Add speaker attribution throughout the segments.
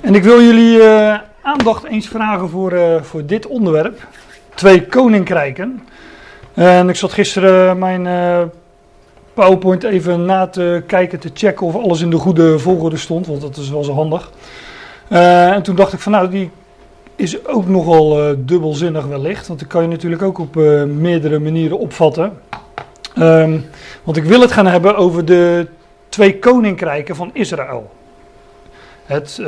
Speaker 1: En ik wil jullie eh, aandacht eens vragen voor, eh, voor dit onderwerp. Twee koninkrijken. En ik zat gisteren mijn eh, PowerPoint even na te kijken, te checken of alles in de goede volgorde stond, want dat is wel zo handig. En toen dacht ik van nou, die is ook nogal dubbelzinnig wellicht, want die kan je natuurlijk ook op meerdere manieren opvatten. Ehm, want ik wil het gaan hebben over de twee koninkrijken van Israël. Het, eh,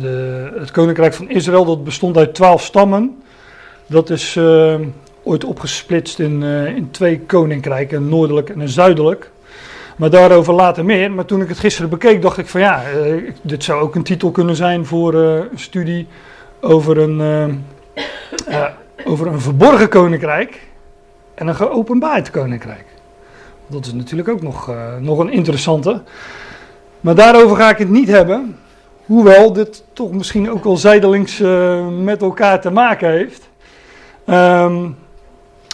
Speaker 1: de, het koninkrijk van Israël dat bestond uit twaalf stammen. Dat is eh, ooit opgesplitst in, eh, in twee koninkrijken, een noordelijk en een zuidelijk. Maar daarover later meer. Maar toen ik het gisteren bekeek, dacht ik van ja, dit zou ook een titel kunnen zijn voor een studie over een, over een verborgen koninkrijk en een geopenbaard koninkrijk. Dat is natuurlijk ook nog, nog een interessante. Maar daarover ga ik het niet hebben. Hoewel dit toch misschien ook wel zijdelings eh, met elkaar te maken heeft. Ehm,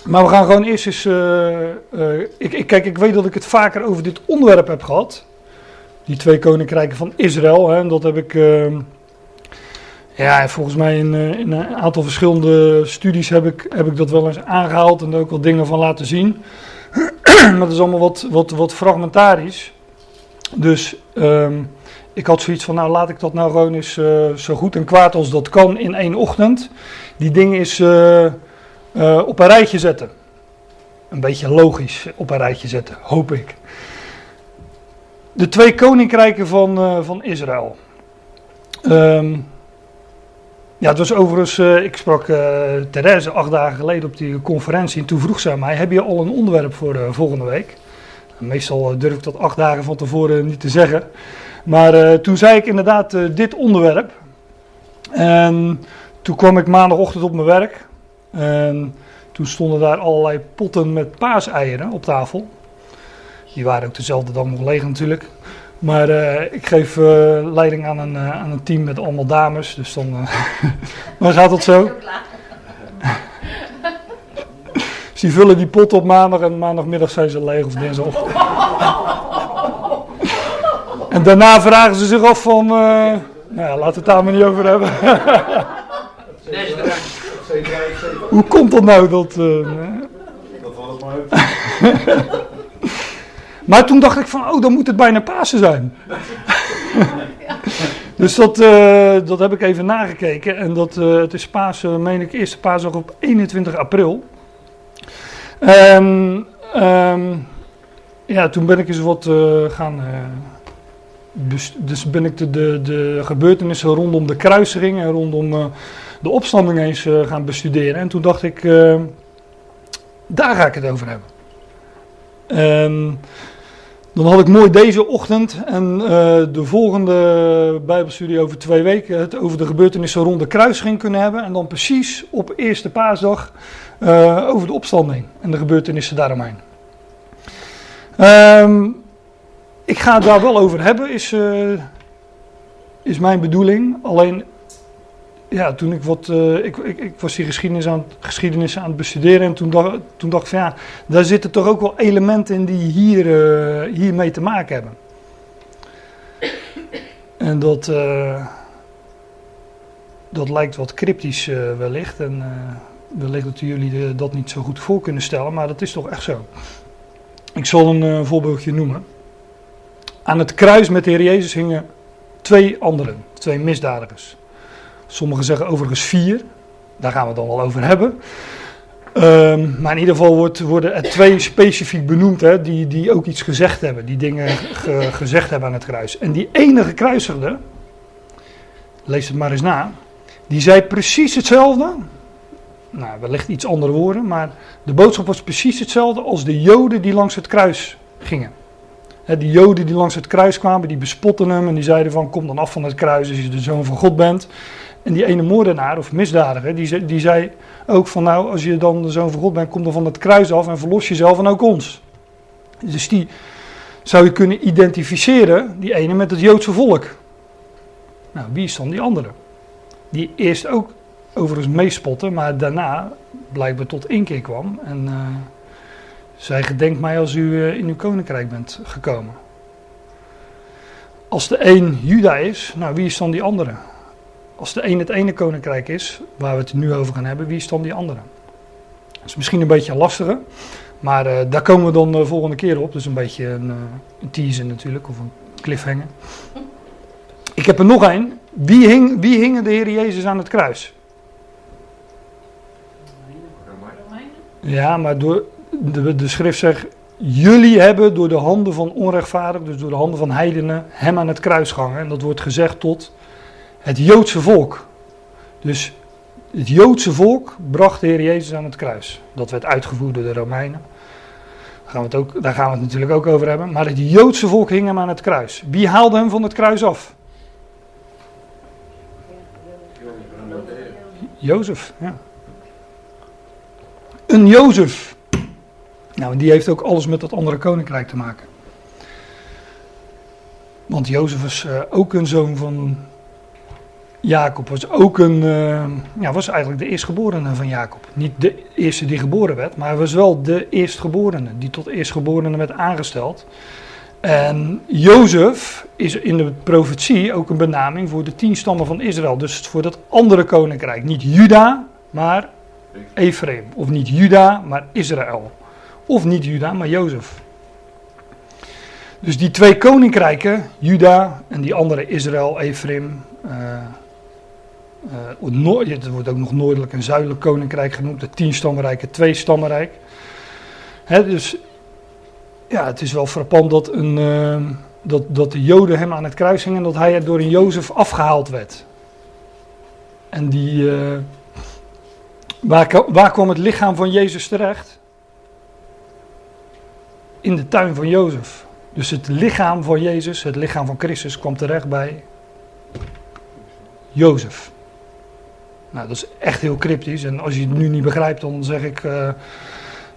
Speaker 1: maar we gaan gewoon eerst eens. eh, eh, ik, ik, kijk, ik weet dat ik het vaker over dit onderwerp heb gehad. Die twee koninkrijken van Israël. Hè, dat heb ik. ehm, ja, volgens mij in, in een aantal verschillende studies heb ik, heb ik dat wel eens aangehaald. En ook wel dingen van laten zien. maar dat is allemaal wat, wat, wat fragmentarisch. Dus. ehm, ik had zoiets van, nou laat ik dat nou gewoon eens eh, zo goed en kwaad als dat kan in één ochtend. Die dingen eens eh, eh, op een rijtje zetten. Een beetje logisch op een rijtje zetten, hoop ik. De twee koninkrijken van, van Israël. Ehm, ja, het was overigens, ik sprak Therese acht dagen geleden op die conferentie. En toen vroeg ze mij, heb je al een onderwerp voor de volgende week? Meestal durf ik dat acht dagen van tevoren niet te zeggen. Maar eh, toen zei ik inderdaad eh, dit onderwerp. En toen kwam ik maandagochtend op mijn werk. En toen stonden daar allerlei potten met paaseieren op tafel. Die waren ook dezelfde dag nog leeg natuurlijk. Maar eh, ik geef leiding aan een, aan een team met allemaal dames. Dus dan, dan gaat het zo. Dus die vullen die pot op maandag en maandagmiddag zijn ze leeg of dinsdagochtend. En daarna vragen ze zich af van, eh, nou laten we het daar maar niet over hebben. Hoe komt dat nou dat... nee.
Speaker 2: Dat valt maar.
Speaker 1: Maar toen dacht ik van, oh, dan moet het bijna Pasen zijn. dus dat, eh, dat heb ik even nagekeken. En dat, het is Pasen, meen ik, eerste paasdag op 21 april. En ehm, ja, toen ben ik eens wat gaan... dus ben ik de, de, de gebeurtenissen rondom de kruisiging en rondom eh, de opstanding eens eh, gaan bestuderen. En toen dacht ik, eh, daar ga ik het over hebben. En dan had ik mooi deze ochtend en de volgende Bijbelstudie over twee weken het over de gebeurtenissen rond de kruisiging kunnen hebben. En dan precies op eerste paasdag over de opstanding en de gebeurtenissen daaromheen. Ehm, ik ga het daar wel over hebben, is, eh, is mijn bedoeling. Alleen, ja, toen ik wat. eh, ik, ik, ik was die geschiedenis aan, geschiedenis aan het bestuderen en toen dacht, toen dacht ik van ja, daar zitten toch ook wel elementen in die hier, eh, hiermee te maken hebben. En dat, dat lijkt wat cryptisch wellicht. En wellicht dat jullie dat niet zo goed voor kunnen stellen, maar dat is toch echt zo. Ik zal een voorbeeldje noemen. Aan het kruis met de Heer Jezus hingen twee anderen, twee misdadigers. Sommigen zeggen overigens vier, daar gaan we het dan wel over hebben. Ehm, maar in ieder geval wordt, worden er twee specifiek benoemd hè, die, die ook iets gezegd hebben, die dingen ge- gezegd hebben aan het kruis. En die ene gekruisigde, lees het maar eens na, die zei precies hetzelfde. Nou, wellicht iets andere woorden, maar de boodschap was precies hetzelfde als de Joden die langs het kruis gingen. Die Joden die langs het kruis kwamen, die bespotten hem en die zeiden van kom dan af van het kruis als je de zoon van God bent. En die ene moordenaar of misdadiger, die, ze- die zei ook van nou, als je dan de zoon van God bent, kom dan van het kruis af en verlos jezelf en ook ons. Dus die zou je kunnen identificeren, die ene met het Joodse volk. Nou, wie is dan die andere? Die eerst ook overigens meespotte, maar daarna blijkbaar tot inkeer kwam. En eh, zei, gedenk mij als u eh, in uw koninkrijk bent gekomen. Als de een Juda is, nou wie is dan die andere? als de een het ene koninkrijk is, waar we het nu over gaan hebben, wie is dan die andere? Dat is misschien een beetje lastiger, maar uh, daar komen we dan de volgende keer op. Dus een beetje een, uh, een teaser natuurlijk, of een cliffhanger. Ik heb er nog een. Wie, hing, wie hingen de Heer Jezus aan het kruis? Ja, maar door, de, de schrift zegt, jullie hebben door de handen van onrechtvaardig, dus door de handen van heidenen, hem aan het kruis gehangen. En dat wordt gezegd tot het Joodse volk. Dus het Joodse volk bracht de Heer Jezus aan het kruis. Dat werd uitgevoerd door de Romeinen. Daar gaan, we het ook, daar gaan we het natuurlijk ook over hebben. Maar het Joodse volk hing hem aan het kruis. Wie haalde hem van het kruis af? Jozef, ja. Een Jozef. Nou, die heeft ook alles met dat andere koninkrijk te maken. Want Jozef was uh, ook een zoon van Jacob. Was ook een, uh, ja, was eigenlijk de eerstgeborene van Jacob. Niet de eerste die geboren werd, maar hij was wel de eerstgeborene. Die tot eerstgeborene werd aangesteld. En Jozef is in de profetie ook een benaming voor de tien stammen van Israël. Dus voor dat andere koninkrijk. Niet Juda, maar Ephraim. Of niet Juda, maar Israël. Of niet Juda, maar Jozef. Dus die twee koninkrijken, Juda en die andere Israël, Ephraim. Uh, uh, het wordt ook nog noordelijk en zuidelijk koninkrijk genoemd. Het tien stammenrijk, het twee stammenrijk. dus ja, het is wel frappant dat, een, uh, dat, dat de Joden hem aan het kruis hingen en dat hij door een Jozef afgehaald werd. En die, waar, waar kwam het lichaam van Jezus terecht? In de tuin van Jozef. Dus het lichaam van Jezus, het lichaam van Christus, kwam terecht bij Jozef. Nou, dat is echt heel cryptisch. En als je het nu niet begrijpt, dan zeg ik. Uh,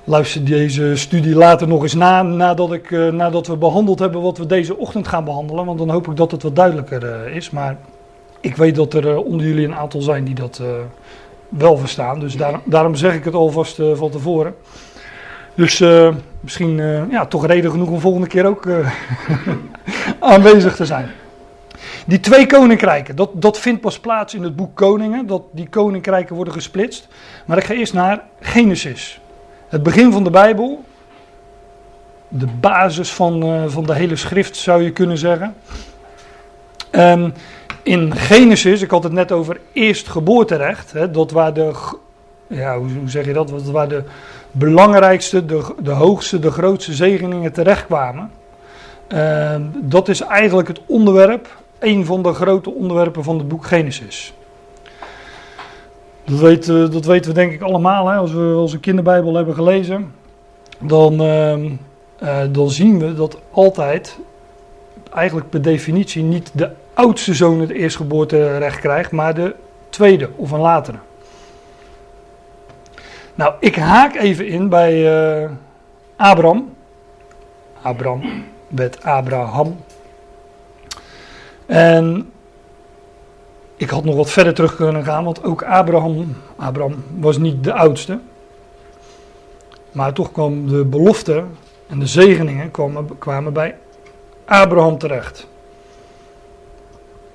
Speaker 1: luister deze studie later nog eens na, nadat, ik, uh, nadat we behandeld hebben wat we deze ochtend gaan behandelen. Want dan hoop ik dat het wat duidelijker uh, is. Maar ik weet dat er onder jullie een aantal zijn die dat wel verstaan. Dus daar, daarom zeg ik het alvast van tevoren. Dus misschien ja, toch reden genoeg om volgende keer ook aanwezig te zijn. Die twee koninkrijken, dat, dat vindt pas plaats in het boek Koningen, dat die koninkrijken worden gesplitst. Maar ik ga eerst naar Genesis. Het begin van de Bijbel, de basis van, van de hele schrift zou je kunnen zeggen. Um, in Genesis, ik had het net over eerstgeboorterecht, hè, dat waar de, ja, hoe, zeg je dat, waar de belangrijkste, de, de hoogste, de grootste zegeningen terechtkwamen. Uh, dat is eigenlijk het onderwerp een van de grote onderwerpen van het boek Genesis. Dat weten, dat weten we denk ik allemaal. Hè? Als we onze kinderbijbel hebben gelezen, dan, uh, uh, dan zien we dat altijd, eigenlijk per definitie, niet de oudste zoon het eerstgeboorterecht krijgt, maar de tweede of een latere. Nou, ik haak even in bij uh, Abraham. Abraham werd Abraham en ik had nog wat verder terug kunnen gaan, want ook Abraham, Abraham was niet de oudste. Maar toch kwam de belofte en de zegeningen kwamen, kwamen bij Abraham terecht.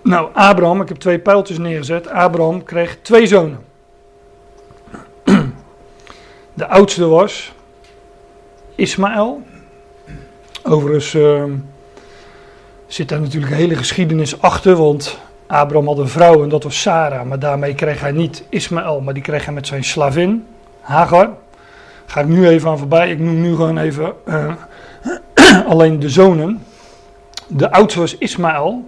Speaker 1: Nou, Abraham, ik heb twee pijltjes neergezet. Abraham kreeg twee zonen. De oudste was Ismaël. Overigens. Uh, zit daar natuurlijk een hele geschiedenis achter, want Abraham had een vrouw en dat was Sarah, maar daarmee kreeg hij niet Ismaël, maar die kreeg hij met zijn slavin, Hagar. Ga ik nu even aan voorbij, ik noem nu gewoon even uh, alleen de zonen. De oudste was Ismaël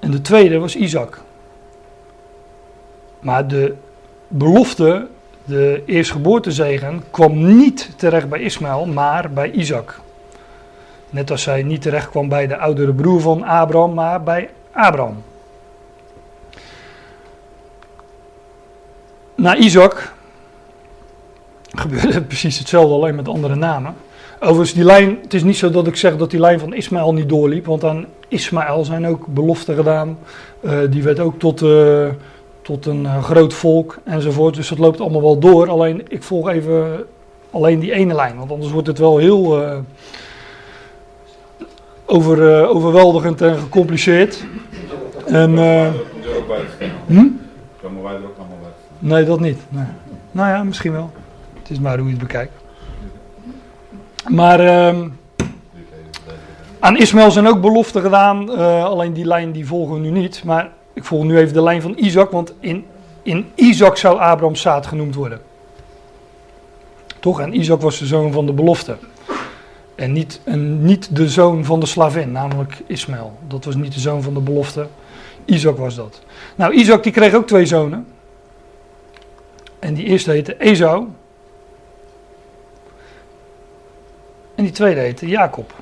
Speaker 1: en de tweede was Isaac. Maar de belofte, de eerstgeboortezegen, kwam niet terecht bij Ismaël, maar bij Isaac. Net als zij niet terecht kwam bij de oudere broer van Abraham, maar bij Abraham. Na Isaac gebeurde precies hetzelfde, alleen met andere namen. Overigens, die lijn, het is niet zo dat ik zeg dat die lijn van Ismaël niet doorliep, want aan Ismaël zijn ook beloften gedaan. Uh, die werd ook tot, uh, tot een uh, groot volk enzovoort. Dus dat loopt allemaal wel door. Alleen ik volg even alleen die ene lijn, want anders wordt het wel heel over, uh, overweldigend en gecompliceerd. En, uh,
Speaker 2: ook bij het
Speaker 1: Hm?
Speaker 2: Komen wij er ook allemaal bij?
Speaker 1: Nee, dat niet. Nee. Nou ja, misschien wel. Het is maar hoe je het bekijkt. Maar ehm, aan Ismaël zijn ook beloften gedaan. eh, alleen die lijn die volgen we nu niet. Maar ik volg nu even de lijn van Isaac. Want in, in Isaac zou Abraham zaad genoemd worden. Toch? En Isaac was de zoon van de belofte. En niet, en niet de zoon van de slavin, namelijk Ismaël. Dat was niet de zoon van de belofte. Isaac was dat. Nou, Isaac die kreeg ook twee zonen. En die eerste heette Esau. En die tweede heette Jacob.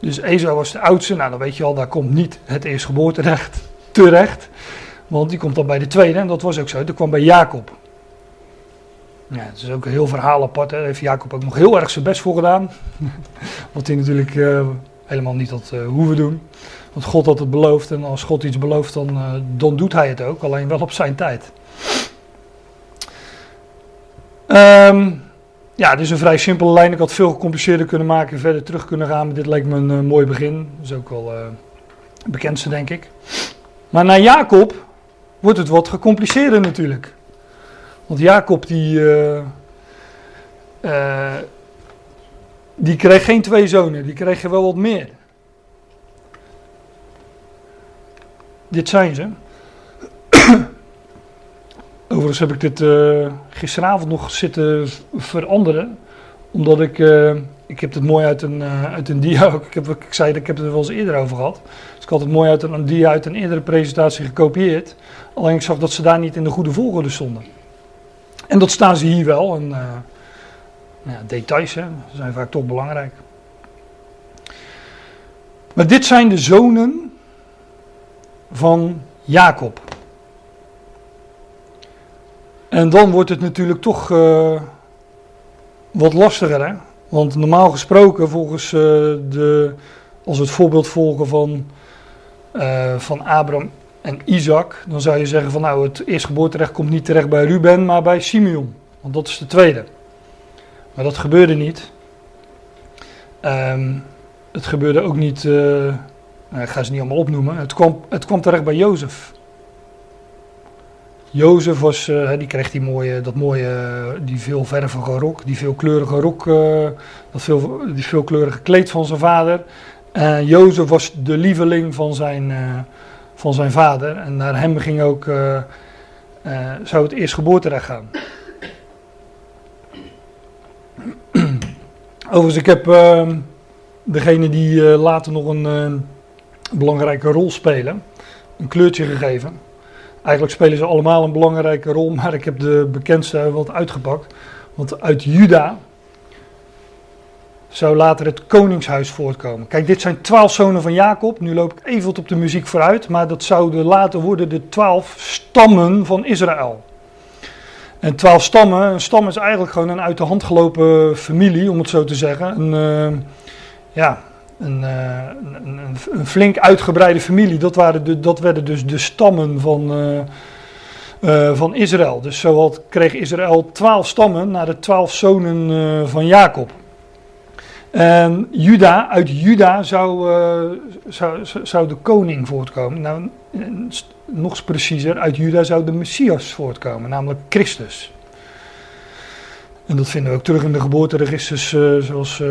Speaker 1: Dus Esau was de oudste. Nou, dan weet je al, daar komt niet het eerstgeboorterecht terecht. Want die komt dan bij de tweede. En dat was ook zo. Dat kwam bij Jacob. Ja, het is ook een heel verhaal apart. Daar heeft Jacob ook nog heel erg zijn best voor gedaan. Wat hij natuurlijk eh, helemaal niet had uh, hoeven doen. Want God had het beloofd. En als God iets belooft, dan, uh, dan doet hij het ook. Alleen wel op zijn tijd. Um, ja, dit is een vrij simpele lijn. Ik had veel gecompliceerder kunnen maken, verder terug kunnen gaan. Maar dit leek me een mooi begin. Dat is ook wel het bekendste, denk ik. Maar na Jacob wordt het wat gecompliceerder natuurlijk. Want Jacob die, uh, die kreeg geen twee zonen, die kreeg wel wat meer. Dit zijn ze. Overigens heb ik dit uh, gisteravond nog zitten veranderen. Omdat ik, ik heb het mooi uit een, uh, uit een dia, ik, heb, ik zei dat ik heb het er wel eens eerder over gehad. Dus ik had het mooi uit een, dia uit een eerdere presentatie gekopieerd. Alleen ik zag dat ze daar niet in de goede volgorde stonden. En dat staan ze hier wel. En, nou ja, details hè, zijn vaak toch belangrijk. Maar dit zijn de zonen van Jacob. En dan wordt het natuurlijk toch uh, wat lastiger, hè? Want normaal gesproken, volgens uh, de, als we het voorbeeld volgen van, uh, van Abraham en Isaac, dan zou je zeggen van nou, het eerstgeboorterecht komt niet terecht bij Ruben, maar bij Simeon. Want dat is de tweede. Maar dat gebeurde niet. Um, het gebeurde ook niet, nou, ik ga ze niet allemaal opnoemen, het kwam, het kwam terecht bij Jozef. Jozef was, uh, die kreeg die mooie, dat mooie, die veelvervige rok, die veelkleurige rok, uh, dat veel, die veelkleurige kleed van zijn vader. Uh, Jozef was de lieveling van zijn, van zijn vader en naar hem ging ook, zou het eerstgeboorterecht gaan. Overigens, ik heb ehm, degene die later nog een belangrijke rol spelen, een kleurtje gegeven. Eigenlijk spelen ze allemaal een belangrijke rol, maar ik heb de bekendste wat uitgepakt. Want uit Juda zou later het koningshuis voortkomen. Kijk, dit zijn twaalf zonen van Jacob. Nu loop ik even op de muziek vooruit, maar dat zouden later worden de twaalf stammen van Israël. En twaalf stammen, een stam is eigenlijk gewoon een uit de hand gelopen familie, om het zo te zeggen. Een, uh, ja, een, uh, een, een, flink uitgebreide familie. Dat, waren de, dat werden dus de stammen van, uh, uh, van Israël. Dus zo had, kreeg Israël twaalf stammen naar de twaalf zonen van Jacob. En Juda, uit Juda zou, zou, zou de koning voortkomen. Nou, nog preciezer, uit Juda zou de Messias voortkomen, namelijk Christus. En dat vinden we ook terug in de geboorteregisters, zoals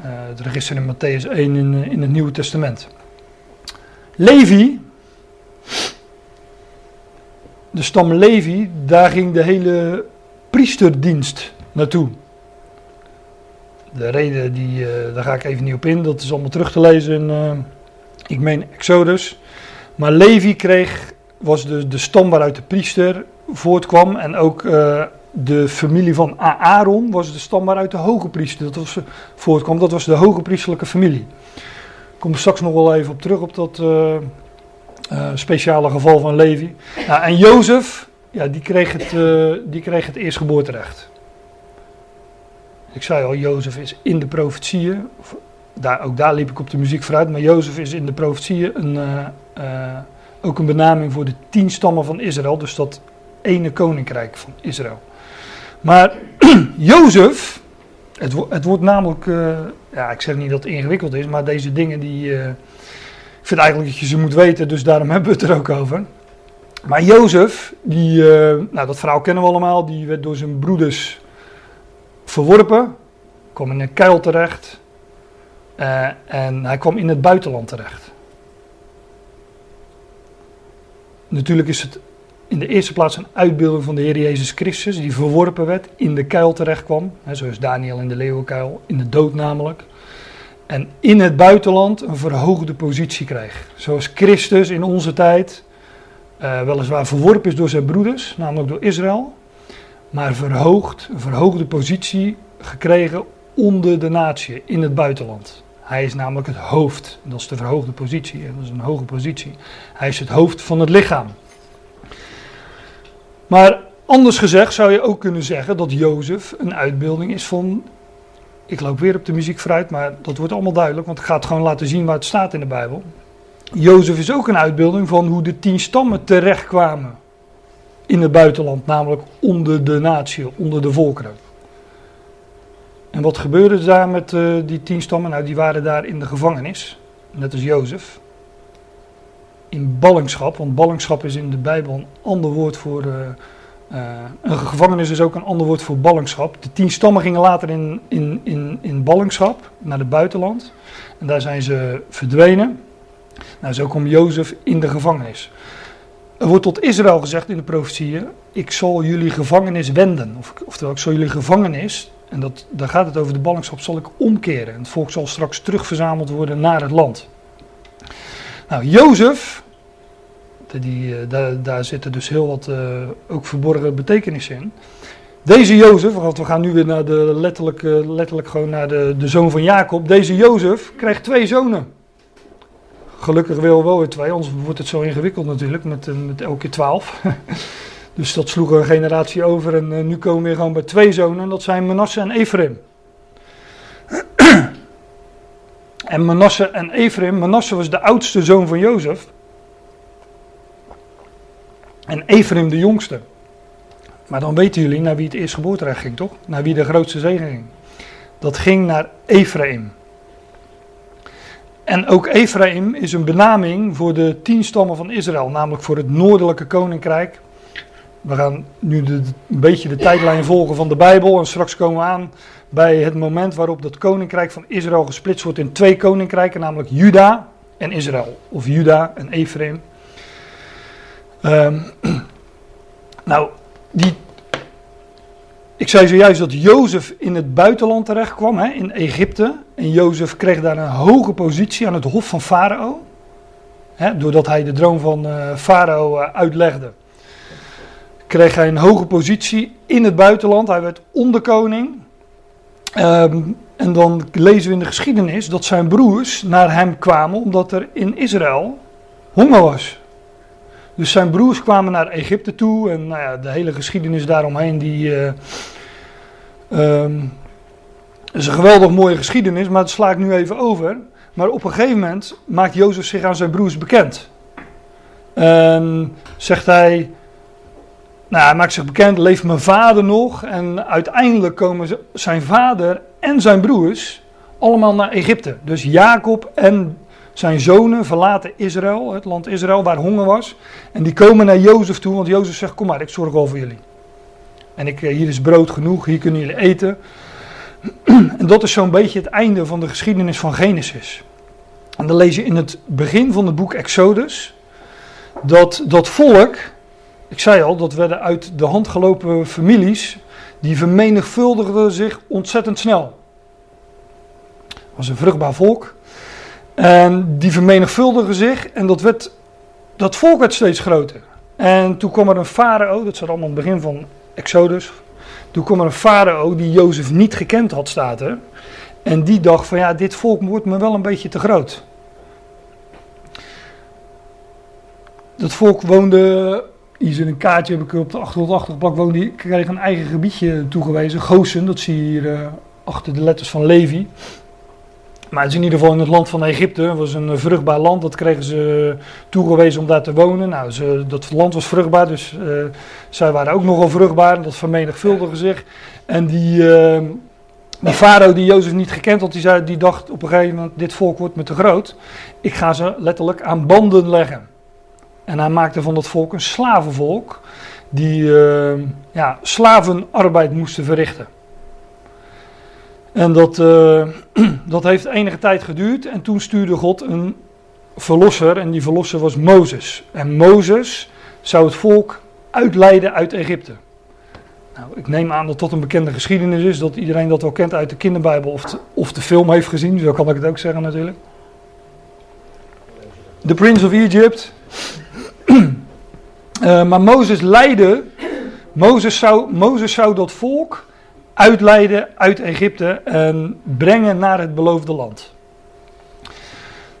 Speaker 1: het register in Matthäus 1 in, in het Nieuwe Testament. Levi, de stam Levi, daar ging de hele priesterdienst naartoe. De reden, die, daar ga ik even niet op in, dat is allemaal terug te lezen in, ik meen, Exodus. Maar Levi kreeg, was de, de stam waaruit de priester voortkwam en ook de familie van Aaron was de stam waaruit de hoge priester dat was, voortkwam. Dat was de hoge priesterlijke familie. Ik kom straks nog wel even op terug op dat uh, uh, speciale geval van Levi. Nou, en Jozef, ja, die kreeg het, uh, die kreeg het eerstgeboorterecht. Ik zei al, Jozef is in de profetieën. Daar, ook daar liep ik op de muziek vooruit. Maar Jozef is in de profetieën een, ook een benaming voor de tien stammen van Israël. Dus dat ene koninkrijk van Israël. Maar Jozef, het, het, wordt namelijk, uh, ja, ik zeg niet dat het ingewikkeld is, maar deze dingen die, uh, ik vind eigenlijk dat je ze moet weten, dus daarom hebben we het er ook over. Maar Jozef, die, eh, nou, dat verhaal kennen we allemaal, die werd door zijn broeders verworpen, kwam in een kuil terecht en hij kwam in het buitenland terecht. Natuurlijk is het in de eerste plaats een uitbeelding van de Heer Jezus Christus, die verworpen werd, in de kuil terecht kwam, zoals Daniel in de leeuwenkuil, in de dood namelijk. En in het buitenland een verhoogde positie kreeg. Zoals Christus in onze tijd uh, weliswaar verworpen is door zijn broeders, namelijk door Israël, maar verhoogd, een verhoogde positie gekregen onder de natie in het buitenland. Hij is namelijk het hoofd, dat is de verhoogde positie, dat is een hoge positie. Hij is het hoofd van het lichaam. Maar anders gezegd zou je ook kunnen zeggen dat Jozef een uitbeelding is van. Ik loop weer op de muziek vooruit, maar dat wordt allemaal duidelijk, want ik ga het gewoon laten zien waar het staat in de Bijbel. Jozef is ook een uitbeelding van hoe de tien stammen terechtkwamen in het buitenland, namelijk onder de natie, onder de volkeren. En wat gebeurde daar met uh, die tien stammen? Nou, die waren daar in de gevangenis, net als Jozef. In ballingschap, want ballingschap is in de Bijbel een ander woord voor. Uh, uh, een gevangenis is ook een ander woord voor ballingschap. De tien stammen gingen later in, in, in, in ballingschap naar het buitenland. En daar zijn ze verdwenen. Nou, zo komt Jozef in de gevangenis. Er wordt tot Israël gezegd in de profetieën: Ik zal jullie gevangenis wenden. Of, oftewel, ik zal jullie gevangenis, en dat, daar gaat het over de ballingschap, zal ik omkeren. En het volk zal straks terugverzameld worden naar het land. Nou, Jozef, die, eh, daar, daar zitten dus heel wat uh, ook verborgen betekenissen in. Deze Jozef, want we gaan nu weer naar de letterlijk, letterlijk gewoon naar de, de zoon van Jacob. Deze Jozef krijgt twee zonen. Gelukkig wil wel weer twee, anders wordt het zo ingewikkeld natuurlijk met, eh, met elke twaalf. dus dat sloeg een generatie over en nu komen we gewoon bij twee zonen en dat zijn Manasse en Ephraim. en Manasse en Ephraim, Manasse was de oudste zoon van Jozef. En Ephraim de jongste. Maar dan weten jullie naar wie het eerst geboorterecht ging, toch? Naar wie de grootste zegen ging. Dat ging naar Ephraim. En ook Ephraim is een benaming voor de tien stammen van Israël, namelijk voor het noordelijke koninkrijk. We gaan nu een beetje de tijdlijn volgen van de Bijbel en straks komen we aan bij het moment waarop dat koninkrijk van Israël gesplitst wordt in twee koninkrijken, namelijk Juda en Israël, of Juda en Ephraim. Um, nou, die ik zei zojuist dat Jozef in het buitenland terecht kwam, hè, in Egypte. En Jozef kreeg daar een hoge positie aan het hof van Farao. doordat hij de droom van uh, Farao uh, uitlegde. Kreeg hij een hoge positie in het buitenland. Hij werd onderkoning. Um, en dan lezen we in de geschiedenis dat zijn broers naar hem kwamen omdat er in Israël honger was. Dus zijn broers kwamen naar Egypte toe en nou ja, de hele geschiedenis daaromheen die uh, um, is een geweldig mooie geschiedenis, maar dat sla ik nu even over. Maar op een gegeven moment maakt Jozef zich aan zijn broers bekend. En zegt hij, nou hij maakt zich bekend, leeft mijn vader nog? En uiteindelijk komen zijn vader en zijn broers allemaal naar Egypte. Dus Jacob en zijn zonen verlaten Israël, het land Israël, waar honger was. En die komen naar Jozef toe, want Jozef zegt: Kom maar, ik zorg wel voor jullie. En ik, eh, hier is brood genoeg, hier kunnen jullie eten. En dat is zo'n beetje het einde van de geschiedenis van Genesis. En dan lees je in het begin van het boek Exodus dat dat volk, ik zei al, dat werden uit de hand gelopen families, die vermenigvuldigden zich ontzettend snel. Het was een vruchtbaar volk. En die vermenigvuldigen zich en dat, werd, dat volk werd steeds groter. En toen kwam er een farao, dat zat allemaal in het begin van Exodus. Toen kwam er een farao die Jozef niet gekend had, staat er. En die dacht van ja, dit volk wordt me wel een beetje te groot. Dat volk woonde, hier is een kaartje heb ik op de achtergrond achtergeplakt, woonde, die kreeg een eigen gebiedje toegewezen. Gozen, dat zie je hier uh, achter de letters van Levi. Maar het is in ieder geval in het land van Egypte. Het was een vruchtbaar land. Dat kregen ze toegewezen om daar te wonen. Nou, dat land was vruchtbaar, dus uh, zij waren ook nogal vruchtbaar. Dat vermenigvuldigde zich. En die, uh, die farao die Jozef niet gekend had, die, zei, die dacht op een gegeven moment, dit volk wordt me te groot. Ik ga ze letterlijk aan banden leggen. En hij maakte van dat volk een slavenvolk die eh, ja, slavenarbeid moesten verrichten. En dat, eh, dat heeft enige tijd geduurd en toen stuurde God een verlosser en die verlosser was Mozes. En Mozes zou het volk uitleiden uit Egypte. Nou, ik neem aan dat dat een bekende geschiedenis is, dat iedereen dat wel kent uit de kinderbijbel of de, of de film heeft gezien, zo kan ik het ook zeggen natuurlijk. The Prince of Egypt. Uh, maar Mozes leidde, Mozes zou, Mozes zou dat volk uitleiden uit Egypte en brengen naar het beloofde land.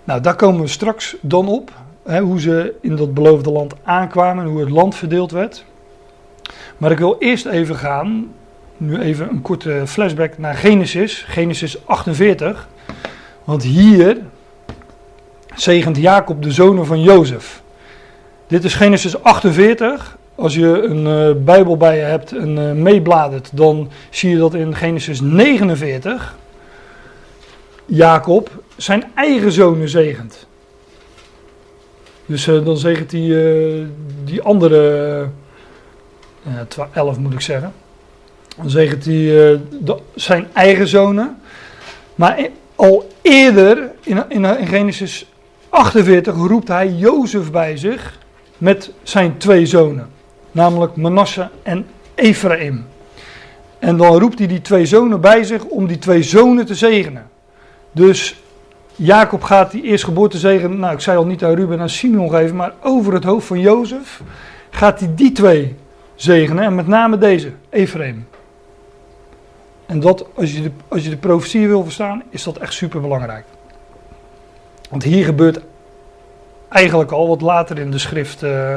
Speaker 1: Nou, daar komen we straks dan op, hè, hoe ze in dat beloofde land aankwamen en hoe het land verdeeld werd. Maar ik wil eerst even gaan, nu even een korte flashback naar Genesis, Genesis 48. Want hier zegent Jacob de zonen van Jozef. Dit is Genesis 48. Als je een uh, Bijbel bij je hebt en uh, meebladert, dan zie je dat in Genesis 49 Jacob zijn eigen zonen zegent. Dus uh, dan zegent hij die andere, 11 moet ik zeggen. Dan zegent hij zijn eigen zonen. Maar al eerder in, in, in Genesis 48 roept hij Jozef bij zich met zijn twee zonen, namelijk Manasse en Ephraim. En dan roept hij die twee zonen bij zich om die twee zonen te zegenen. Dus Jacob gaat die eerstgeboorte zegen, nou ik zei al niet aan Ruben en Simon geven, maar over het hoofd van Jozef gaat hij die twee zegenen. En met name deze, Ephraim. En dat, als je de, als je de profetie wil verstaan, is dat echt super belangrijk. Want hier gebeurt eigenlijk al wat later in de schrift. Uh,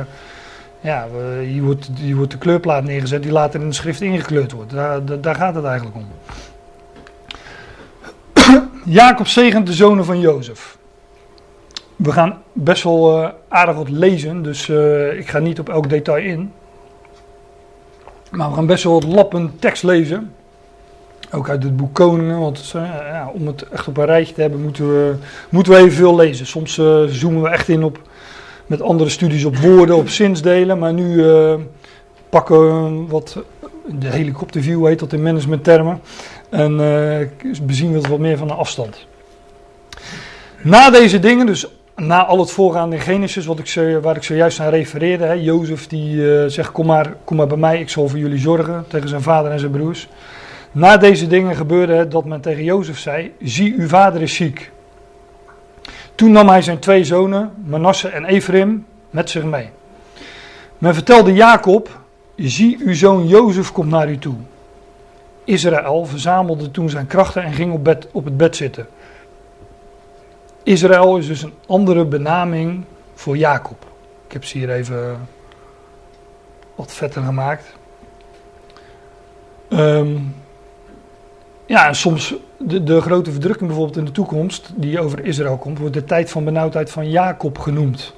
Speaker 1: ja, hier wordt, hier wordt de kleurplaat neergezet die later in de schrift ingekleurd wordt. Daar, daar, gaat het eigenlijk om. Jacob zegent de zonen van Jozef. We gaan best wel uh, aardig wat lezen, dus uh, ik ga niet op elk detail in. Maar we gaan best wel wat lappen tekst lezen. Ook uit het boek Koningen, want uh, ja, om het echt op een rijtje te hebben moeten we, moeten we even veel lezen. Soms zoomen we echt in op, met andere studies op woorden, op zinsdelen. Maar nu uh, pakken we wat, de helikopterview heet dat in managementtermen. En bezien we het wat meer van een afstand. Na deze dingen, dus na al het voorgaande in Genesis, wat ik, waar ik zojuist aan refereerde. Hè, Jozef die zegt, kom maar, kom maar bij mij, ik zal voor jullie zorgen. Tegen zijn vader en zijn broers. Na deze dingen gebeurde het dat men tegen Jozef zei: Zie, uw vader is ziek. Toen nam hij zijn twee zonen, Manasse en Ephraim, met zich mee. Men vertelde Jacob: Zie, uw zoon Jozef komt naar u toe. Israël verzamelde toen zijn krachten en ging op, bed, op het bed zitten. Israël is dus een andere benaming voor Jacob. Ik heb ze hier even wat vetter gemaakt. Um, ja, soms de, de grote verdrukking bijvoorbeeld in de toekomst, die over Israël komt, wordt de tijd van benauwdheid van Jacob genoemd.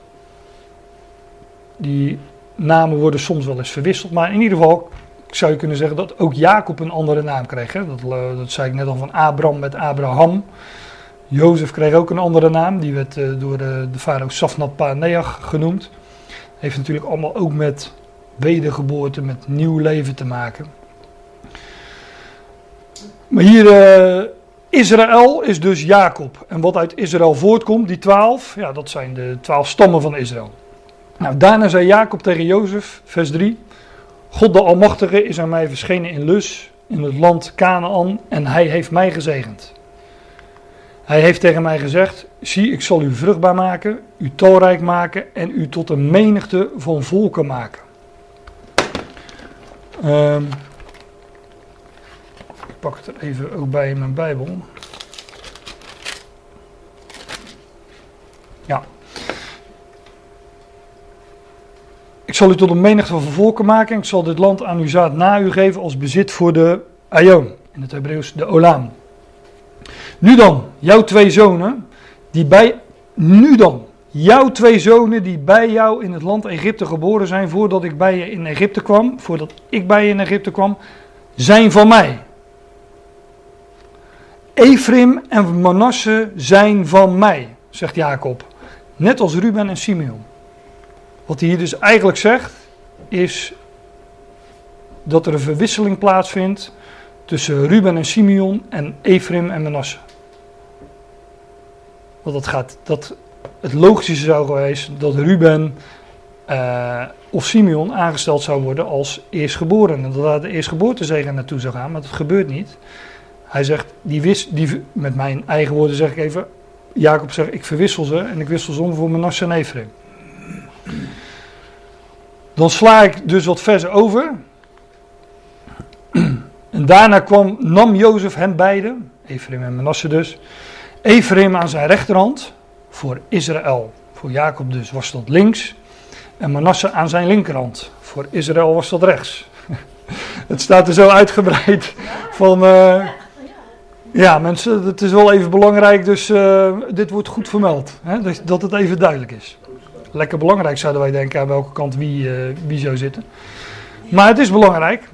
Speaker 1: Die namen worden soms wel eens verwisseld, maar in ieder geval zou je kunnen zeggen dat ook Jacob een andere naam kreeg. Hè? Dat, eh, dat zei ik net al van Abraham met Abraham. Jozef kreeg ook een andere naam, die werd uh, door de, de farao Safnat Paneach genoemd. Heeft natuurlijk allemaal ook met wedergeboorte, met nieuw leven te maken. Maar hier, uh, Israël is dus Jacob. En wat uit Israël voortkomt, die twaalf, ja, dat zijn de twaalf stammen van Israël. Nou, daarna zei Jacob tegen Jozef, vers 3. God de Almachtige is aan mij verschenen in Lus, in het land Canaan, en hij heeft mij gezegend. Hij heeft tegen mij gezegd: Zie, ik zal u vruchtbaar maken, u talrijk maken en u tot een menigte van volken maken. Um, pak het er even ook bij in mijn Bijbel. Ja. Ik zal u tot een menigte van volken maken. Ik zal dit land aan uw zaad na u geven als bezit voor de Aion. In het Hebreeuws de Olam. Nu dan, jouw twee zonen, die bij. Nu dan, jouw twee zonen die bij jou in het land Egypte geboren zijn, voordat ik bij je in Egypte kwam, voordat ik bij je in Egypte kwam, zijn van mij. Ephraim en Manasse zijn van mij, zegt Jacob. Net als Ruben en Simeon. Wat hij hier dus eigenlijk zegt, is dat er een verwisseling plaatsvindt tussen Ruben en Simeon en Ephraim en Manasse. Want dat gaat, dat, het logische zou geweest dat Ruben uh, of Simeon aangesteld zou worden als eerstgeborene. Dat daar de eerstgeboortezegen naartoe zou gaan, maar dat gebeurt niet. Hij zegt, die wist, die, met mijn eigen woorden zeg ik even, Jacob zegt, ik verwissel ze en ik wissel ze om voor Manasse en Ephraim. Dan sla ik dus wat versen over. En daarna kwam, nam Jozef hen beiden, Ephraim en Manasse dus, Ephraim aan zijn rechterhand voor Israël. Voor Jacob dus was dat links en Manasse aan zijn linkerhand. Voor Israël was dat rechts. Het staat er zo uitgebreid van. Uh, ja, mensen, het is wel even belangrijk, dus uh, dit wordt goed vermeld. Hè, dat het even duidelijk is. Lekker belangrijk zouden wij denken aan welke kant wie, uh, wie zou zitten. Maar het is belangrijk.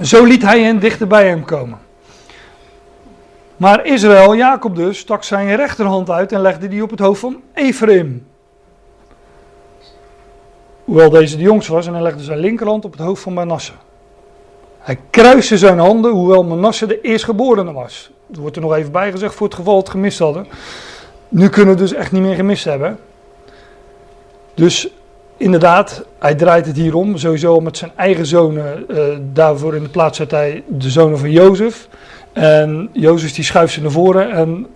Speaker 1: Zo liet hij hen dichter bij hem komen. Maar Israël, Jacob dus, stak zijn rechterhand uit en legde die op het hoofd van Ephraim. Hoewel deze de jongste was en hij legde zijn linkerhand op het hoofd van Manasse. Hij kruiste zijn handen, hoewel Manasse de eerstgeborene was. Er wordt er nog even bij gezegd voor het geval het gemist hadden. Nu kunnen we dus echt niet meer gemist hebben. Dus inderdaad, hij draait het hier om. Sowieso met zijn eigen zonen. Uh, daarvoor in de plaats zet hij de zonen van Jozef. En Jozef die schuift ze naar voren. En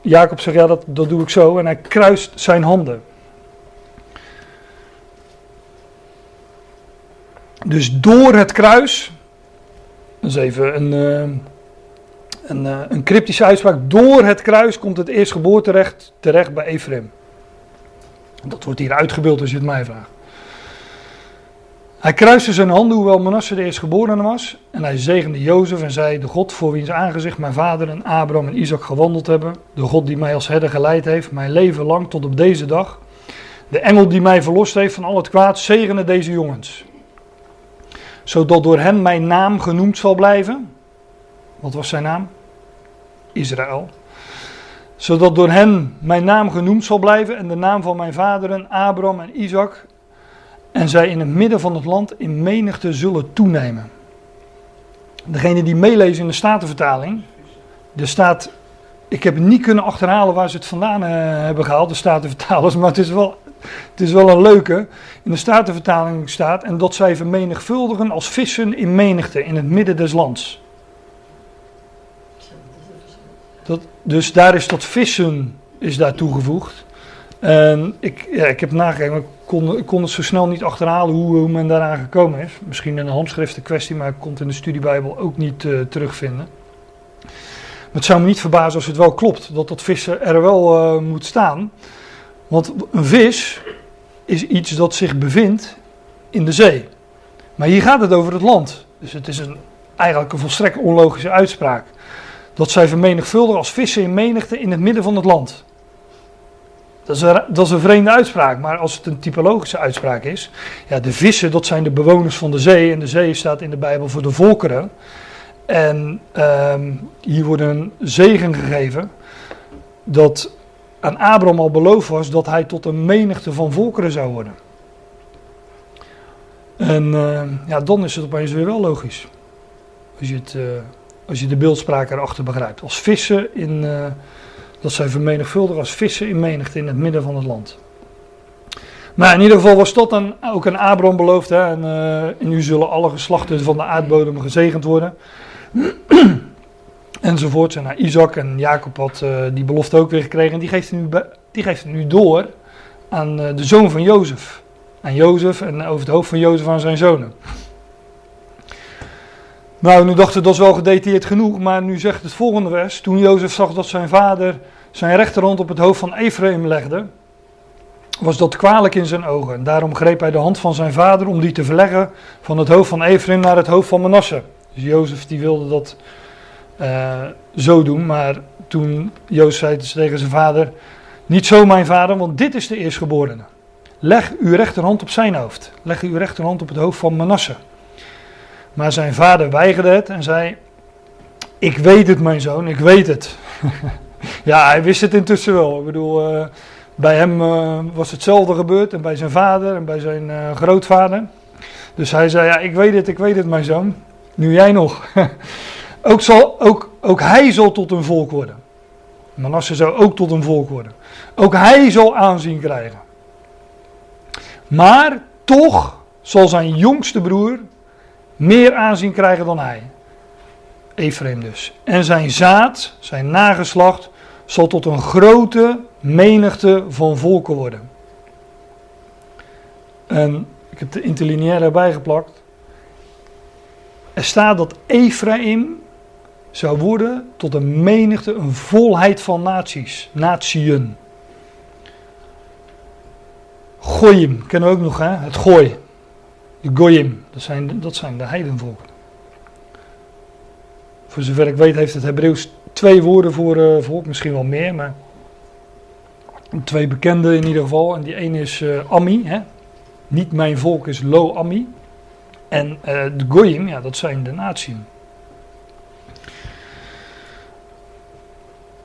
Speaker 1: Jacob zegt, ja dat, dat doe ik zo. En hij kruist zijn handen. Dus door het kruis, is even een, uh, een, uh, een cryptische uitspraak, door het kruis komt het eerstgeboorterecht terecht bij Ephraim. Dat wordt hier uitgebeeld als je het mij vraagt. Hij kruiste zijn handen, hoewel Manasse de eerstgeborene was. En hij zegende Jozef en zei: De God voor wiens aangezicht mijn vader en Abraham en Isaac gewandeld hebben. De God die mij als herder geleid heeft, mijn leven lang tot op deze dag. De engel die mij verlost heeft van al het kwaad, zegene deze jongens zodat door hen mijn naam genoemd zal blijven. Wat was zijn naam? Israël. Zodat door hen mijn naam genoemd zal blijven en de naam van mijn vaderen Abraham en Isaac. En zij in het midden van het land in menigte zullen toenemen. Degene die meelezen in de Statenvertaling. Er staat, ik heb niet kunnen achterhalen waar ze het vandaan uh, hebben gehaald, de Statenvertalers. Maar het is wel het is wel een leuke. In de Statenvertaling staat. En dat zij vermenigvuldigen als vissen in menigte in het midden des lands. Dat, dus daar is dat vissen is daar toegevoegd. En ik, ja, ik heb nagekeken, ik kon, ik kon het zo snel niet achterhalen hoe, hoe men daaraan gekomen is. Misschien een handschriften kwestie, maar ik kon het in de studiebijbel ook niet uh, terugvinden. Maar het zou me niet verbazen als het wel klopt, dat dat vissen er wel uh, moet staan. Want een vis is iets dat zich bevindt in de zee. Maar hier gaat het over het land. Dus het is een, eigenlijk een volstrekt onlogische uitspraak. Dat zij vermenigvuldigen als vissen in menigte in het midden van het land. Dat is, een, dat is een vreemde uitspraak, maar als het een typologische uitspraak is. Ja, de vissen, dat zijn de bewoners van de zee. En de zee staat in de Bijbel voor de volkeren. En um, hier wordt een zegen gegeven. Dat aan Abraham al beloofd was dat hij tot een menigte van volkeren zou worden. En uh, ja, dan is het opeens weer wel logisch. Als je, het, uh, als je de beeldspraak erachter begrijpt. Als vissen in, uh, dat zij vermenigvuldigen als vissen in menigte in het midden van het land. Maar in ieder geval was dat dan ook aan Abraham beloofd. Hè? En in u zullen alle geslachten van de aardbodem gezegend worden enzovoort. En naar Isaac en Jacob had uh, die belofte ook weer gekregen. En die geeft het nu, die geeft het nu door aan uh, de zoon van Jozef. Aan Jozef en over het hoofd van Jozef aan zijn zonen. Nou, nu dachten dat is wel gedetailleerd genoeg, maar nu zegt het volgende vers. Toen Jozef zag dat zijn vader zijn rechterhand op het hoofd van Ephraim legde, was dat kwalijk in zijn ogen. Daarom greep hij de hand van zijn vader om die te verleggen van het hoofd van Ephraim naar het hoofd van Manasse. Dus Jozef die wilde dat uh, zo doen. Maar toen Jozef zei tegen zijn vader: Niet zo, mijn vader, want dit is de eerstgeborene. Leg uw rechterhand op zijn hoofd. Leg uw rechterhand op het hoofd van Manasse. Maar zijn vader weigerde het en zei: Ik weet het, mijn zoon, ik weet het. ja, hij wist het intussen wel. Ik bedoel, uh, Bij hem uh, was hetzelfde gebeurd en bij zijn vader en bij zijn grootvader. Dus hij zei, ja, ik weet het, ik weet het, mijn zoon. Nu jij nog. ook, zal, ook, ook hij zal tot een volk worden. Manasse zou ook tot een volk worden. Ook hij zal aanzien krijgen. Maar toch zal zijn jongste broer meer aanzien krijgen dan hij. Ephraim dus. En zijn zaad, zijn nageslacht, zal tot een grote menigte van volken worden. En ik heb de interlineaire erbij geplakt. Er staat dat Ephraim zou worden tot een menigte, een volheid van naties, natieën. Goyim kennen we ook nog, hè? het gooi. De Goyim, dat zijn, dat zijn de heidenvolken. Voor zover ik weet heeft het Hebreeuws twee woorden voor uh, volk, misschien wel meer, maar twee bekende in ieder geval. En die ene is uh, Ami, hè? niet mijn volk is Lo Ami. En uh, de Goyim, ja, dat zijn de naties.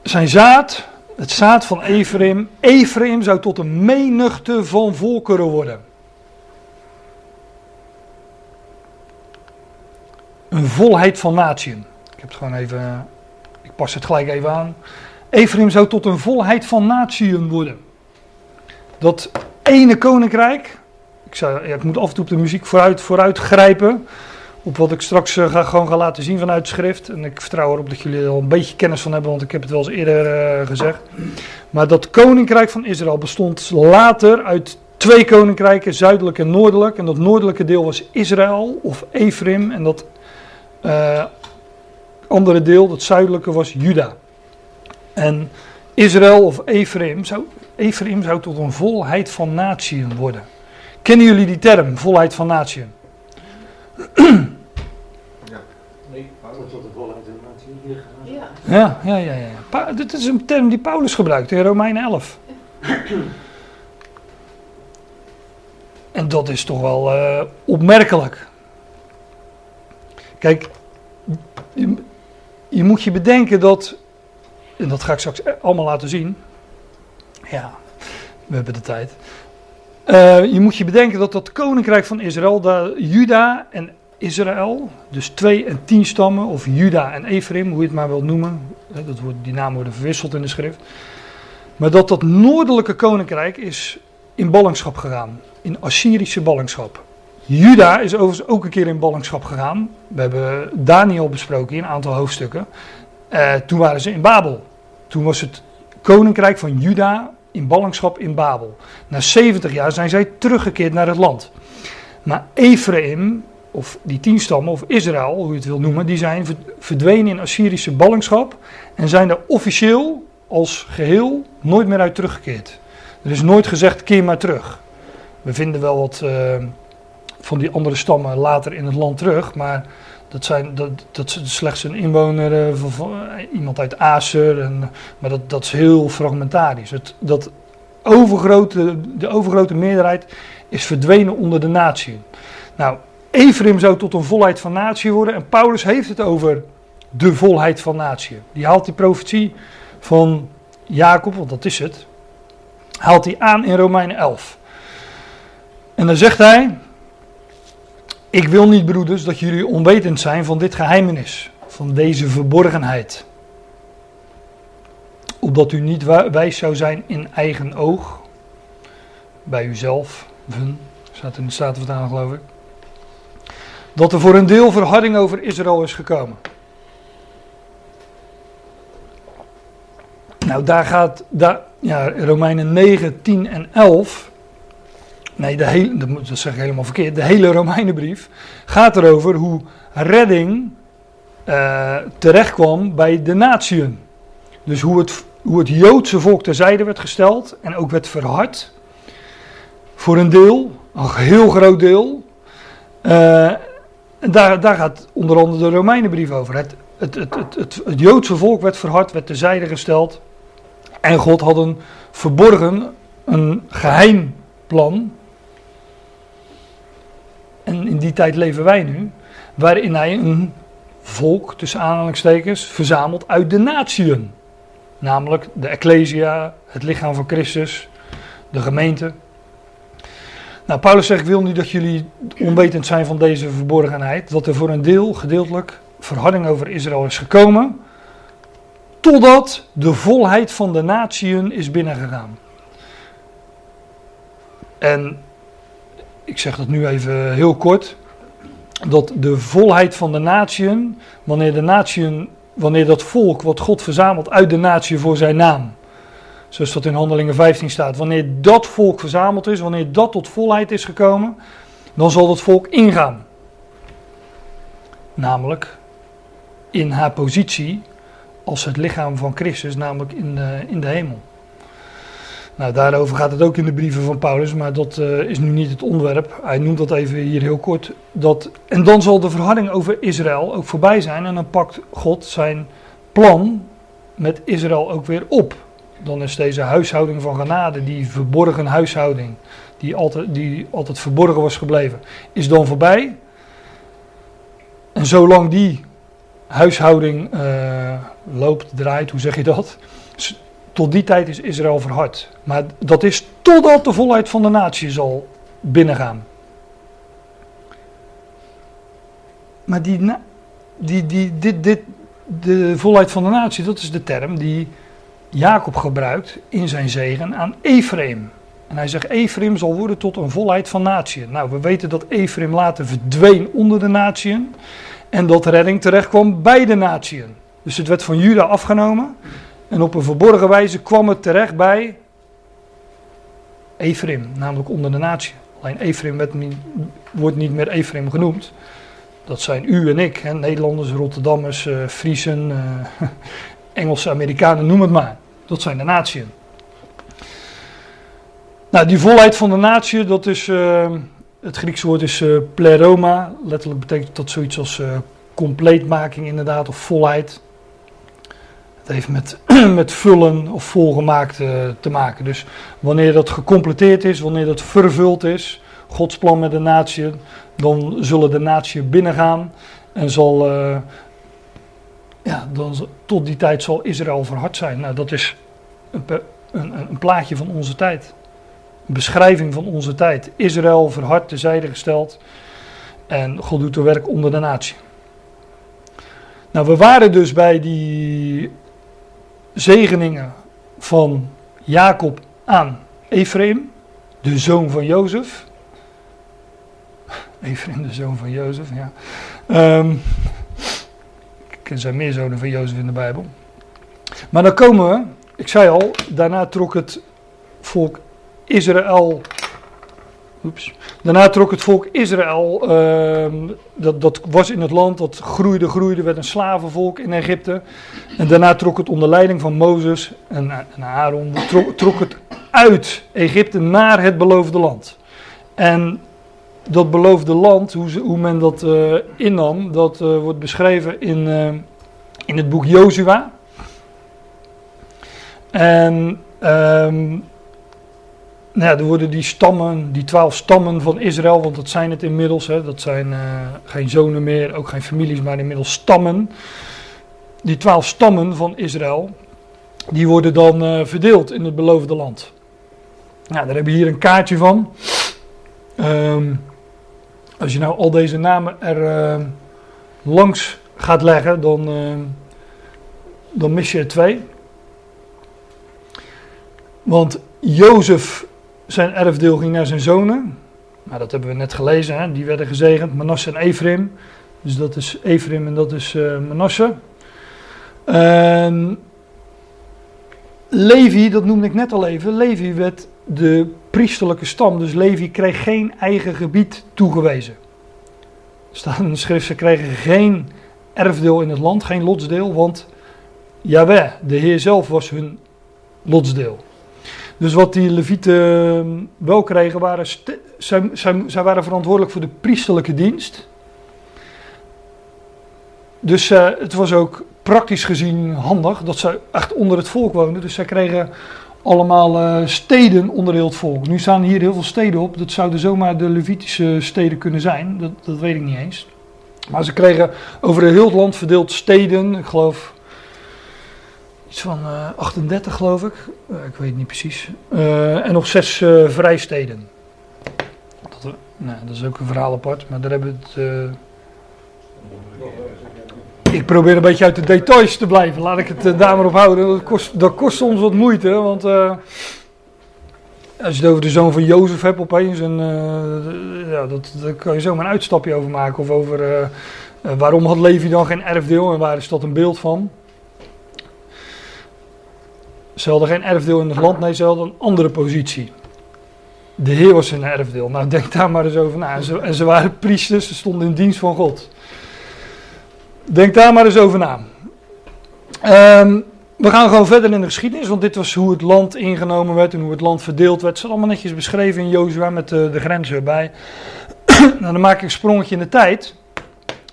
Speaker 1: Zijn zaad, het zaad van Ephraim, Ephraim zou tot een menigte van volkeren worden. Een volheid van natieën. Ik heb het gewoon even, ik pas het gelijk even aan. Ephraim zou tot een volheid van natieën worden. Dat ene koninkrijk, ik, zou, ja, ik moet af en toe op de muziek vooruit, vooruit grijpen. Op wat ik straks uh, ga, gewoon ga laten zien vanuit het schrift. En ik vertrouw erop dat jullie er al een beetje kennis van hebben, want ik heb het wel eens eerder uh, gezegd. Maar dat koninkrijk van Israël bestond later uit twee koninkrijken, zuidelijk en noordelijk. En dat noordelijke deel was Israël of Ephraim. En dat uh, andere deel, dat zuidelijke, was Juda. En Israël of Ephraim zou, Ephraim zou tot een volheid van natieën worden. Kennen jullie die term, volheid van natieën?
Speaker 3: tot de volheid hier
Speaker 1: Ja. Ja, ja, ja, ja. Pa dit is een term die Paulus gebruikt in Romeinen 11. en dat is toch wel uh, opmerkelijk. Kijk, je, je moet je bedenken dat, en dat ga ik straks allemaal laten zien. Ja, we hebben de tijd. Uh, je moet je bedenken dat dat koninkrijk van Israël, dat Juda en Israël, dus twee en tien stammen, of Juda en Ephraim, hoe je het maar wilt noemen, dat wordt, die namen worden verwisseld in de schrift. Maar dat dat noordelijke koninkrijk is in ballingschap gegaan, in Assyrische ballingschap. Juda is overigens ook een keer in ballingschap gegaan. We hebben Daniel besproken in een aantal hoofdstukken. Uh, toen waren ze in Babel. Toen was het koninkrijk van Juda in ballingschap in Babel. Na 70 jaar zijn zij teruggekeerd naar het land. Maar Ephraim, of die tien stammen, of Israël, hoe je het wil noemen, die zijn verdwenen in Assyrische ballingschap en zijn er officieel als geheel nooit meer uit teruggekeerd. Er is nooit gezegd keer maar terug. We vinden wel wat uh, van die andere stammen later in het land terug, maar dat, zijn, dat, dat is slechts een inwoner, uh, van, iemand uit Acer, en, maar dat, dat is heel fragmentarisch. Het, dat overgrote, de overgrote meerderheid is verdwenen onder de natie. Nou, Ephraim zou tot een volheid van natie worden en Paulus heeft het over de volheid van natie. Die haalt die profetie van Jacob, want dat is het, haalt hij aan in Romeinen 11. En dan zegt hij, ik wil niet, broeders, dat jullie onwetend zijn van dit geheimenis, van deze verborgenheid. Opdat u niet wijs zou zijn in eigen oog, bij uzelf, staat in de Statenvertaling geloof ik. Dat er voor een deel verharding over Israël is gekomen. Nou, daar gaat daar, ja, Romeinen 9, 10 en 11 Nee, de hele, dat zeg ik helemaal verkeerd. De hele Romeinenbrief gaat erover hoe redding uh, terechtkwam bij de natieën. Dus hoe het, hoe het Joodse volk terzijde werd gesteld en ook werd verhard. Voor een deel, een heel groot deel. Uh, daar, daar gaat onder andere de Romeinenbrief over. Het, het, het, het, het, het Joodse volk werd verhard, werd terzijde gesteld. En God had een verborgen, een geheim plan en in die tijd leven wij nu, waarin hij een volk, tussen aanhalingstekens, verzamelt uit de natieën. Namelijk de Ecclesia, het lichaam van Christus, de gemeente. Nou, Paulus zegt, ik wil niet dat jullie onwetend zijn van deze verborgenheid. Dat er voor een deel, gedeeltelijk, verharding over Israël is gekomen. Totdat de volheid van de natieën is binnengegaan. En ik zeg dat nu even heel kort. Dat de volheid van de natieën, wanneer de natieën, wanneer dat volk wat God verzamelt uit de natie voor zijn naam. Zoals dat in Handelingen 15 staat. Wanneer dat volk verzameld is, wanneer dat tot volheid is gekomen, dan zal dat volk ingaan. Namelijk in haar positie als het lichaam van Christus, namelijk in de, in de hemel. Nou, daarover gaat het ook in de brieven van Paulus, maar dat uh, is nu niet het onderwerp. Hij noemt dat even hier heel kort. Dat, en dan zal de verharding over Israël ook voorbij zijn en dan pakt God zijn plan met Israël ook weer op. Dan is deze huishouding van genade, die verborgen huishouding, die altijd, die altijd verborgen was gebleven, is dan voorbij. En zolang die huishouding uh, loopt, draait, hoe zeg je dat? Tot die tijd is Israël verhard. Maar dat is totdat de volheid van de natie zal binnengaan. Maar die, die, die, dit, dit, de volheid van de natie, dat is de term die Jacob gebruikt in zijn zegen aan Ephraim. En hij zegt, Ephraim zal worden tot een volheid van natie. Nou, we weten dat Ephraim later verdween onder de natieën. En dat redding terecht kwam bij de natieën. Dus het werd van Juda afgenomen. En op een verborgen wijze kwam het terecht bij Ephraim, namelijk onder de natie. Alleen Ephraim wordt niet meer Ephraim genoemd. Dat zijn u en ik, hè, Nederlanders, Rotterdammers, uh, Friesen, uh, Engelse Amerikanen, noem het maar. Dat zijn de natieën. Nou, die volheid van de natie, dat is, uh, het Griekse woord is pleroma. Letterlijk betekent dat zoiets als compleetmaking inderdaad, of volheid. Het heeft met, met vullen of volgemaakt uh, te maken. Dus wanneer dat gecompleteerd is, wanneer dat vervuld is, Gods plan met de natie, dan zullen de natie binnengaan en zal, uh, ja, dan, tot die tijd zal Israël verhard zijn. Nou, dat is een, een, een plaatje van onze tijd. Een beschrijving van onze tijd. Israël verhard terzijde gesteld en God doet de werk onder de natie. Nou, we waren dus bij die zegeningen van Jacob aan Ephraim, de zoon van Jozef. Ephraim, de zoon van Jozef, ja. Um, er zijn meer zonen van Jozef in de Bijbel. Maar dan komen we, ik zei al, daarna trok het volk Israël Oeps. Daarna trok het volk Israël, uh, dat, dat was in het land, dat groeide, groeide, werd een slavenvolk in Egypte. En daarna trok het onder leiding van Mozes en, en Aaron, trok, trok het uit Egypte naar het beloofde land. En dat beloofde land, hoe, hoe men dat uh, innam, dat uh, wordt beschreven in, uh, in het boek Jozua. En um, nou ja, er worden die stammen, die twaalf stammen van Israël, want dat zijn het inmiddels, hè, dat zijn geen zonen meer, ook geen families, maar inmiddels stammen. Die twaalf stammen van Israël, die worden dan verdeeld in het beloofde land. Nou, daar hebben we hier een kaartje van. Um, als je nou al deze namen er uh, langs gaat leggen, dan, dan mis je er twee. Want Jozef zijn erfdeel ging naar zijn zonen. Nou, dat hebben we net gelezen, hè? die werden gezegend, Manasse en Ephraim. Dus dat is Ephraim en dat is uh, Manasse. En Levi, dat noemde ik net al even, Levi werd de priesterlijke stam. Dus Levi kreeg geen eigen gebied toegewezen. Er staat in de schrift, ze kregen geen erfdeel in het land, geen lotsdeel, want Jaweh, de Heer zelf, was hun lotsdeel. Dus wat die levieten ehm, wel kregen, waren zij, waren verantwoordelijk voor de priesterlijke dienst. Dus uh, het was ook praktisch gezien handig dat zij echt onder het volk woonden. Dus zij kregen allemaal uh, steden het volk. Nu staan hier heel veel steden op. Dat zouden zomaar de Levitische steden kunnen zijn. Dat, dat weet ik niet eens. Maar ze kregen over heel het land verdeeld steden. Ik geloof iets van eh, 38 geloof ik. Eh, ik weet het niet precies. Eh, en nog zes eh, vrijsteden. Dat, eh, nou, dat is ook een verhaal apart, maar daar hebben we het... ik probeer een beetje uit de details te blijven. Laat ik het eh, daar maar op houden. Dat kost, dat kost soms wat moeite. Want eh, als je het over de zoon van Jozef hebt opeens. En, eh, ja, dat, daar kan je zomaar een uitstapje over maken. Of over waarom had Levi dan geen erfdeel. En waar is dat een beeld van. Ze hadden geen erfdeel in het land. Nee, ze hadden een andere positie. De Heer was hun erfdeel. Nou, denk daar maar eens over na. En ze, en ze waren priesters. Ze stonden in dienst van God. Denk daar maar eens over na. Ehm, we gaan gewoon verder in de geschiedenis, want dit was hoe het land ingenomen werd en hoe het land verdeeld werd. Het is allemaal netjes beschreven in Jozua met de, de grenzen erbij. nou, dan maak ik een sprongetje in de tijd.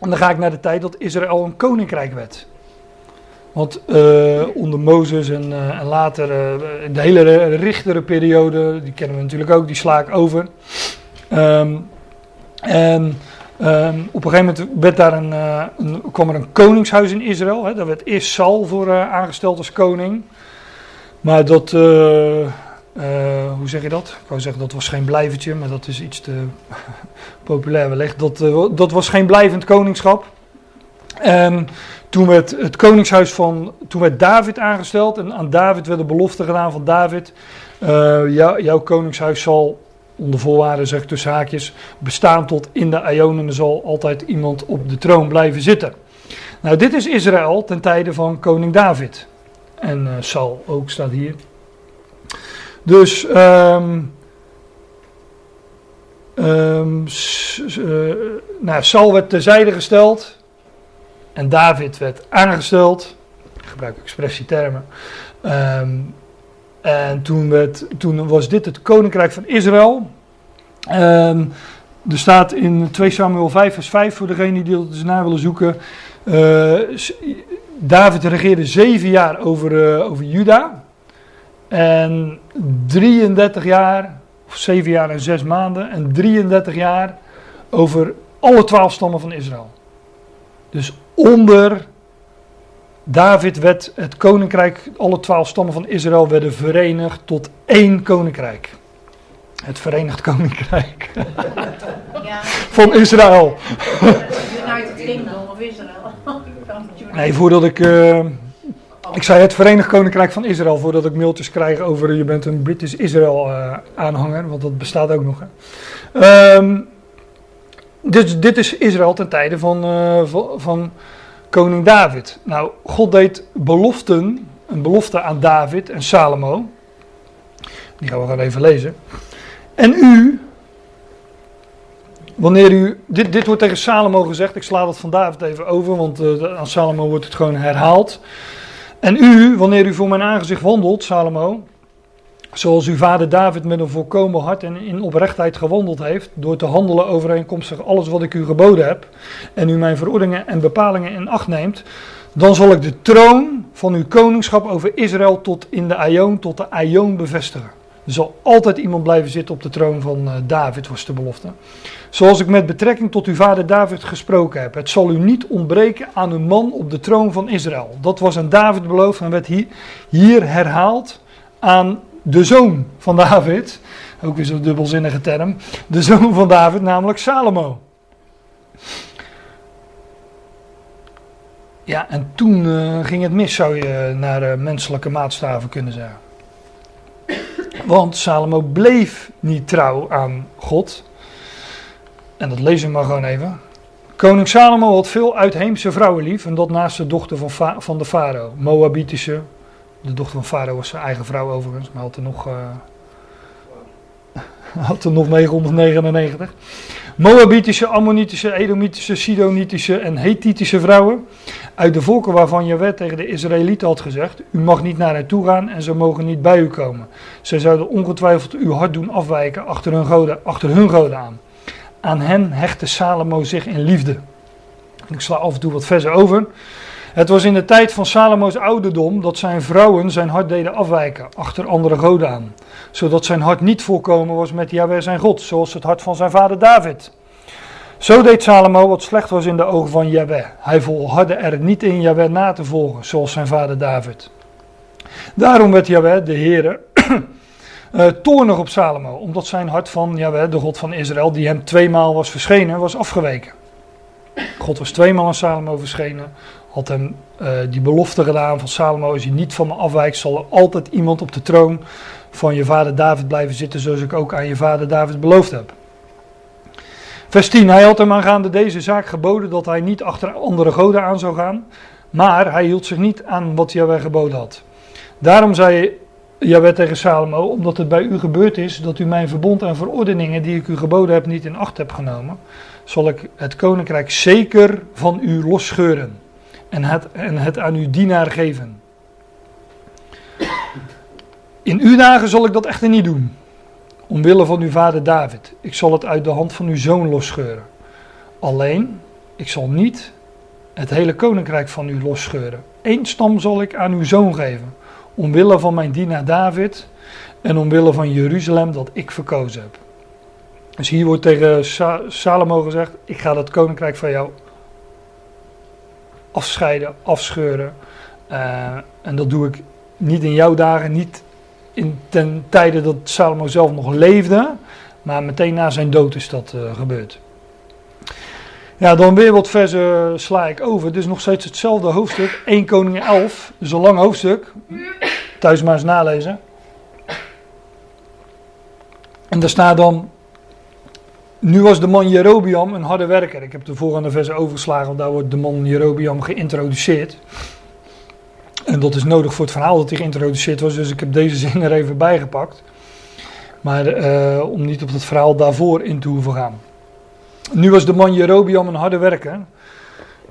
Speaker 1: En dan ga ik naar de tijd dat Israël een koninkrijk werd. Want eh, onder Mozes en, eh, en later eh, de hele richtere periode, die kennen we natuurlijk ook, die sla ik over. Ehm, en Ehm, op een gegeven moment werd daar eh, een, kwam er een koningshuis in Israël. Hè. Daar werd eerst Saul voor eh, aangesteld als koning. Maar dat, eh, hoe zeg je dat? Ik wou zeggen dat was geen blijvertje, maar dat is iets te populair wellicht. Dat, dat was geen blijvend koningschap. En toen werd het koningshuis van, toen werd David aangesteld en aan David werd de belofte gedaan van David. jou- jouw koningshuis zal onder voorwaarden, zeg ik tussen haakjes, bestaan tot in de Aion en er zal altijd iemand op de troon blijven zitten. Nou, dit is Israël ten tijde van koning David. En eh Saul ook staat hier. Dus, eh, nou, Saul werd terzijde gesteld en David werd aangesteld. Ik gebruik expressietermen. Ehm en toen, toen was dit het koninkrijk van Israël. Ehm, er staat in 2 Samuel 5 vers 5 voor degenen die dat eens willen zoeken. eh, David regeerde zeven jaar over, eh, over Juda. En 33 jaar, of zeven jaar en zes maanden. En 33 jaar over alle twaalf stammen van Israël. Dus onder David werd het koninkrijk, alle twaalf stammen van Israël werden verenigd tot één koninkrijk. Het Verenigd Koninkrijk
Speaker 4: Ja,
Speaker 1: van Israël.
Speaker 4: United Kingdom of Israël.
Speaker 1: Nee, voordat ik. eh, ik zei het Verenigd Koninkrijk van Israël, voordat ik mailtjes krijg over je bent een British Israël eh, aanhanger, want dat bestaat ook nog. Hè. Ehm, dit, dit is Israël ten tijde van, eh, van, van koning David. Nou, God deed beloften, een belofte aan David en Salomo. Die gaan we gewoon even lezen. En u, wanneer u, dit, dit wordt tegen Salomo gezegd, ik sla dat van David even over, want eh, aan Salomo wordt het gewoon herhaald. En u, wanneer u voor mijn aangezicht wandelt, Salomo, zoals uw vader David met een volkomen hart en in oprechtheid gewandeld heeft, door te handelen overeenkomstig alles wat ik u geboden heb, en u mijn verordeningen en bepalingen in acht neemt, dan zal ik de troon van uw koningschap over Israël tot in de Aion, tot de Aion bevestigen. Er zal altijd iemand blijven zitten op de troon van eh, David, was de belofte. Zoals ik met betrekking tot uw vader David gesproken heb. Het zal u niet ontbreken aan een man op de troon van Israël. Dat was aan David beloofd en werd hier, hier herhaald aan de zoon van David. Ook weer zo'n dubbelzinnige term. De zoon van David, namelijk Salomo. Ja, en toen eh, ging het mis, zou je naar menselijke maatstaven kunnen zeggen. Want Salomo bleef niet trouw aan God. En dat lezen we maar gewoon even. Koning Salomo had veel uitheemse vrouwen lief. En dat naast de dochter van, van de farao. Moabitische. De dochter van farao was zijn eigen vrouw overigens. Maar had er nog, eh, had er nog 999. Moabitische, Ammonitische, Edomitische, Sidonitische en Hethitische vrouwen. Uit de volken waarvan je wet tegen de Israëlieten had gezegd. U mag niet naar hen toe gaan en ze mogen niet bij u komen. Zij zouden ongetwijfeld uw hart doen afwijken achter hun goden, achter hun goden aan. Aan hen hechtte Salomo zich in liefde. Ik sla af en toe wat versen over. Het was in de tijd van Salomo's ouderdom dat zijn vrouwen zijn hart deden afwijken achter andere goden aan. Zodat zijn hart niet volkomen was met Yahweh zijn God, zoals het hart van zijn vader David. Zo deed Salomo wat slecht was in de ogen van Yahweh. Hij volhardde er niet in Yahweh na te volgen, zoals zijn vader David. Daarom werd Jaweh, de Heere, eh, toornig op Salomo, omdat zijn hart van Jaweh, de God van Israël, die hem tweemaal was verschenen, was afgeweken. God was tweemaal aan Salomo verschenen, had hem eh, die belofte gedaan van Salomo, als je niet van me afwijkt, zal er altijd iemand op de troon van je vader David blijven zitten, zoals ik ook aan je vader David beloofd heb. Vers 10. Hij had hem aangaande deze zaak geboden dat hij niet achter andere goden aan zou gaan, maar hij hield zich niet aan wat Jaweh geboden had. Daarom zei Jaweh tegen Salomo, omdat het bij u gebeurd is dat u mijn verbond en verordeningen die ik u geboden heb niet in acht hebt genomen, zal ik het koninkrijk zeker van u losscheuren en het, en het aan uw dienaar geven. In uw dagen zal ik dat echter niet doen, omwille van uw vader David. Ik zal het uit de hand van uw zoon losscheuren. Alleen, ik zal niet het hele koninkrijk van u losscheuren. Eén stam zal ik aan uw zoon geven, omwille van mijn dienaar David en omwille van Jeruzalem dat ik verkozen heb. Dus hier wordt tegen Salomo gezegd: Ik ga dat koninkrijk van jou afscheiden, afscheuren. Uh, en dat doe ik niet in jouw dagen, niet in ten tijde dat Salomo zelf nog leefde, maar meteen na zijn dood is dat uh, gebeurd. Ja, dan weer wat versen sla ik over. Het is nog steeds hetzelfde hoofdstuk, 1 Koning 11. Dus een lang hoofdstuk. Thuis maar eens nalezen. En daar staat dan nu was de man Jerobiam een harde werker. Ik heb de volgende versen overgeslagen, daar wordt de man Jerobiam geïntroduceerd. En dat is nodig voor het verhaal dat hij geïntroduceerd was, dus ik heb deze zin er even bij gepakt. Maar uh, om niet op het verhaal daarvoor in te hoeven gaan. Nu was de man Jerobiam een harde werker.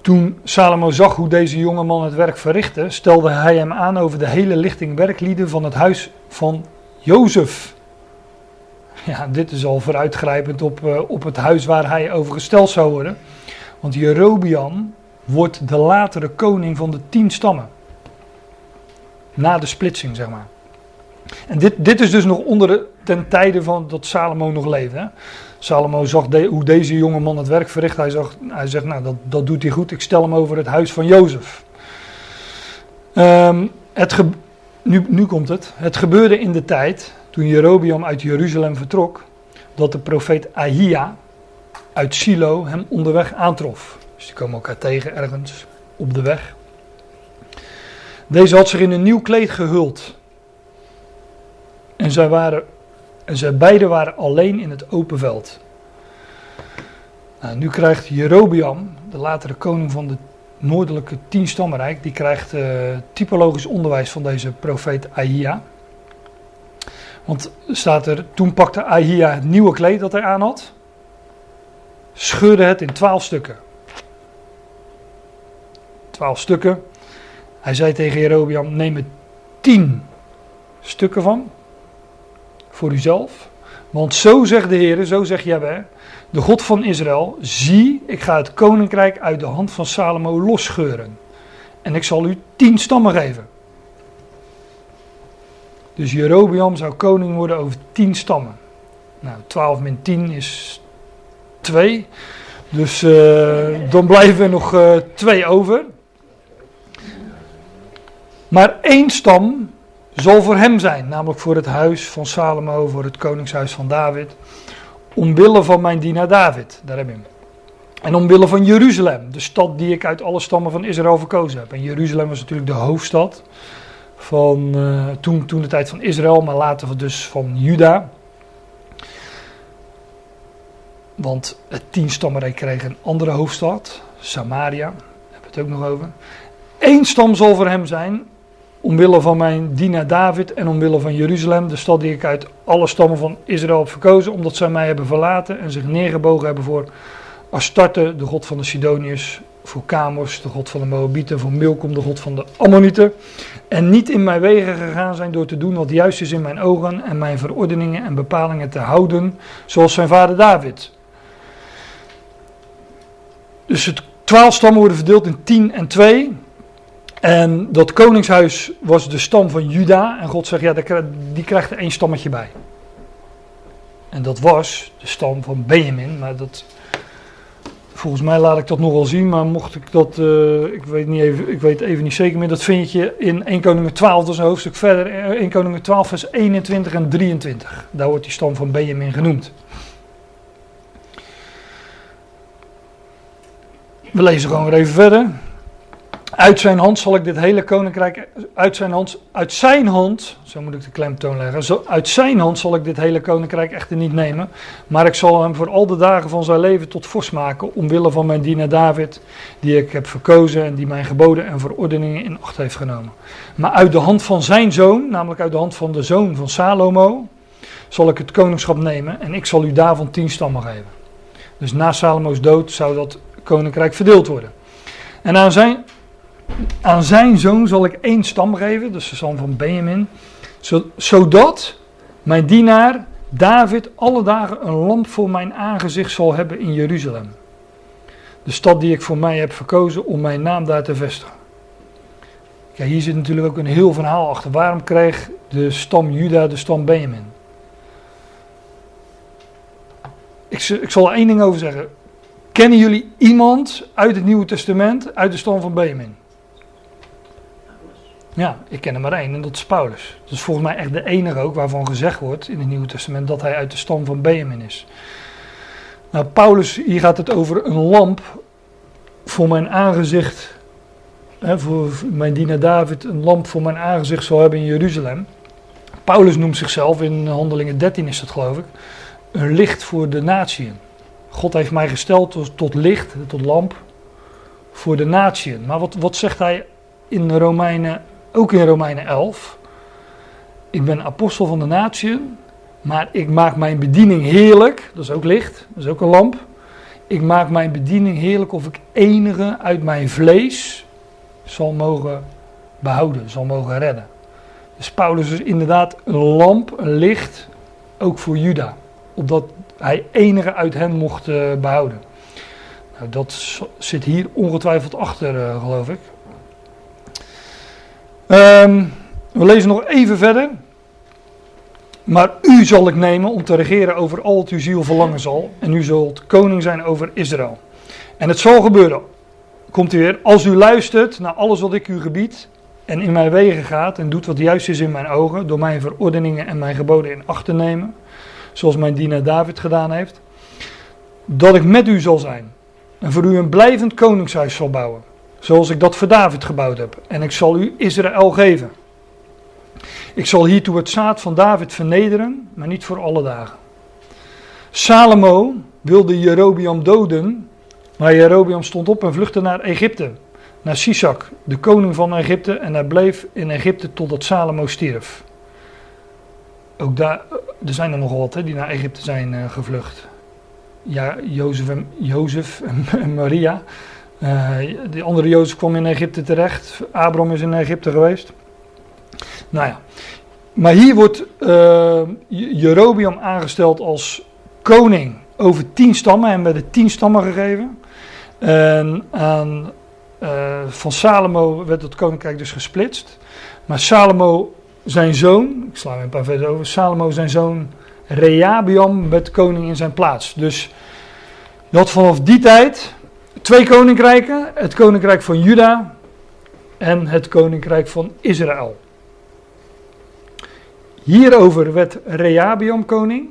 Speaker 1: Toen Salomo zag hoe deze jonge man het werk verrichtte, stelde hij hem aan over de hele lichting werklieden van het huis van Jozef. Ja, dit is al vooruitgrijpend op, uh, op het huis waar hij over gesteld zou worden. Want Jerobiam wordt de latere koning van de tien stammen. Na de splitsing, zeg maar. En dit, dit is dus nog onder de, ten tijde van dat Salomo nog leefde. Hè? Salomo zag hoe deze jonge man het werk verricht. Hij, zag, hij zegt, nou dat, dat doet hij goed. Ik stel hem over het huis van Jozef. Um, het nu, nu komt het. Het gebeurde in de tijd toen Jerobiam uit Jeruzalem vertrok, dat de profeet Ahia uit Silo hem onderweg aantrof. Dus die komen elkaar tegen ergens op de weg. Deze had zich in een nieuw kleed gehuld. En zij, waren, en zij beiden waren alleen in het open veld. Nou, nu krijgt Jerobiam, de latere koning van de noordelijke tienstammenrijk, die krijgt uh, typologisch onderwijs van deze profeet Ahia. Want staat er, toen pakte Ahia het nieuwe kleed dat hij aan had, scheurde het in twaalf stukken. Twaalf stukken. Hij zei tegen Jerobiam, neem er tien stukken van, voor uzelf. Want zo zegt de Heer, zo zegt Jabé, de God van Israël, zie, ik ga het koninkrijk uit de hand van Salomo losscheuren. En ik zal u tien stammen geven. Dus Jerobiam zou koning worden over tien stammen. Nou, 12 min 10 is 2. Dus uh, dan blijven er nog uh, twee over. Maar één stam zal voor hem zijn, namelijk voor het huis van Salomo, voor het koningshuis van David. Omwille van mijn dienaar David, daar heb je hem. En omwille van Jeruzalem, de stad die ik uit alle stammen van Israël verkozen heb. En Jeruzalem was natuurlijk de hoofdstad van uh, toen, toen de tijd van Israël, maar later dus van Juda. Want het tienstammenrijk kreeg een andere hoofdstad, Samaria, daar hebben we het ook nog over. Eén stam zal voor hem zijn, omwille van mijn dienaar David en omwille van Jeruzalem, de stad die ik uit alle stammen van Israël heb verkozen, omdat zij mij hebben verlaten en zich neergebogen hebben voor Astarte, de god van de Sidoniërs, voor Kamos, de god van de Moabieten, voor Milkom, de god van de Ammonieten. En niet in mijn wegen gegaan zijn door te doen wat juist is in mijn ogen en mijn verordeningen en bepalingen te houden, zoals zijn vader David. Dus het twaalf stammen worden verdeeld in tien en twee. En dat koningshuis was de stam van Juda. En God zegt, ja, die krijgt er één stammetje bij. En dat was de stam van Benjamin, maar dat Volgens mij laat ik dat nog wel zien, maar mocht ik dat, eh, ik, weet niet even, ik weet even niet zeker meer, dat vind je in 1 Koningen 12, dat is een hoofdstuk verder, eh, 1 Koningen 12 vers 21 en 23. Daar wordt die stam van Benjamin genoemd. We lezen gewoon weer even verder. Uit zijn hand zal ik dit hele koninkrijk, uit zijn hand, uit zijn hand, zo moet ik de klemtoon leggen, uit zijn hand zal ik dit hele koninkrijk echter niet nemen, maar ik zal hem voor al de dagen van zijn leven tot vorst maken, omwille van mijn dienaar David, die ik heb verkozen en die mijn geboden en verordeningen in acht heeft genomen. Maar uit de hand van zijn zoon, namelijk uit de hand van de zoon van Salomo, zal ik het koningschap nemen en ik zal u daarvan tien stammen geven. Dus na Salomo's dood zou dat koninkrijk verdeeld worden. En aan zijn, aan zijn zoon zal ik één stam geven, dus de stam van Benjamin, zodat mijn dienaar David alle dagen een lamp voor mijn aangezicht zal hebben in Jeruzalem. De stad die ik voor mij heb verkozen om mijn naam daar te vestigen. Ja, hier zit natuurlijk ook een heel verhaal achter. Waarom kreeg de stam Juda de stam Benjamin? Ik, ik zal er één ding over zeggen. Kennen jullie iemand uit het Nieuwe Testament, uit de stam van Benjamin? Ja, ik ken er maar één en dat is Paulus. Dat is volgens mij echt de enige ook waarvan gezegd wordt in het Nieuwe Testament dat hij uit de stam van Benjamin is. Nou, Paulus, hier gaat het over een lamp voor mijn aangezicht, hè, voor mijn dienaar David, een lamp voor mijn aangezicht zal hebben in Jeruzalem. Paulus noemt zichzelf, in Handelingen 13 is dat geloof ik, een licht voor de natieën. God heeft mij gesteld tot, tot licht, tot lamp voor de natieën. Maar wat, wat zegt hij in Romeinen ook in Romeinen 11. Ik ben apostel van de natieën, maar ik maak mijn bediening heerlijk. Dat is ook licht, dat is ook een lamp. Ik maak mijn bediening heerlijk of ik enige uit mijn vlees zal mogen behouden, zal mogen redden. Dus Paulus is inderdaad een lamp, een licht, ook voor Juda. Opdat hij enige uit hen mocht uh, behouden. Nou, dat zit hier ongetwijfeld achter, uh, geloof ik. Um, we lezen nog even verder. Maar u zal ik nemen om te regeren over al wat uw ziel verlangen zal. En u zult koning zijn over Israël. En het zal gebeuren, komt u weer, als u luistert naar alles wat ik u gebied. En in mijn wegen gaat en doet wat juist is in mijn ogen. Door mijn verordeningen en mijn geboden in acht te nemen. Zoals mijn dienaar David gedaan heeft. Dat ik met u zal zijn. En voor u een blijvend koningshuis zal bouwen zoals ik dat voor David gebouwd heb. En ik zal u Israël geven. Ik zal hiertoe het zaad van David vernederen, maar niet voor alle dagen. Salomo wilde Jerobiam doden, maar Jerobiam stond op en vluchtte naar Egypte, naar Sisak, de koning van Egypte, en hij bleef in Egypte totdat Salomo stierf. Ook daar, er zijn er nogal wat hè, die naar Egypte zijn uh, gevlucht. Ja, Jozef en, Jozef en Maria. Uh, die andere Jozef kwam in Egypte terecht. Abram is in Egypte geweest. Nou ja. Maar hier wordt uh, Jerobiam aangesteld als koning over tien stammen. En werden tien stammen gegeven. En aan, uh, van Salomo werd het koninkrijk dus gesplitst. Maar Salomo, zijn zoon, ik sla een paar versen over. Salomo, zijn zoon Rehabiam, werd koning in zijn plaats. Dus dat vanaf die tijd twee koninkrijken: het koninkrijk van Juda en het koninkrijk van Israël. Hierover werd Rehabiam koning,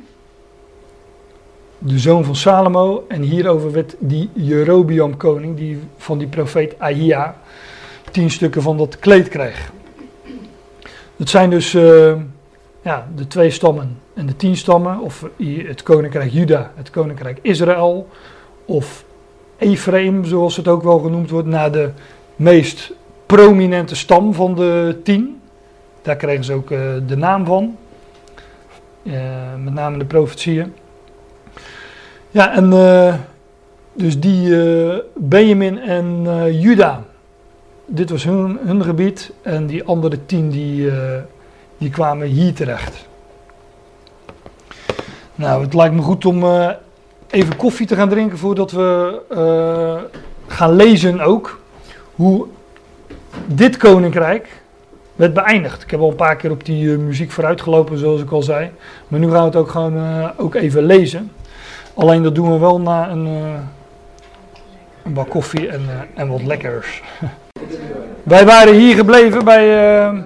Speaker 1: de zoon van Salomo, en hierover werd die Jerobiam koning, die van die profeet Ahia tien stukken van dat kleed kreeg. Dat zijn dus uh, ja, de twee stammen en de tien stammen, of het koninkrijk Juda, het koninkrijk Israël, of Ephraim, zoals het ook wel genoemd wordt, naar de meest prominente stam van de tien. Daar kregen ze ook uh, de naam van. Uh, met name de profetieën. Ja, en uh, dus die Benjamin en Juda, dit was hun, hun gebied. En die andere tien, die, die kwamen hier terecht. Nou, het lijkt me goed om even koffie te gaan drinken voordat we uh, gaan lezen ook. Hoe dit koninkrijk werd beëindigd. Ik heb al een paar keer op die uh, muziek vooruitgelopen, zoals ik al zei. Maar nu gaan we het ook gewoon uh, ook even lezen. Alleen dat doen we wel na een een bak koffie en, eh, en wat lekkers. Wij waren hier gebleven bij eh,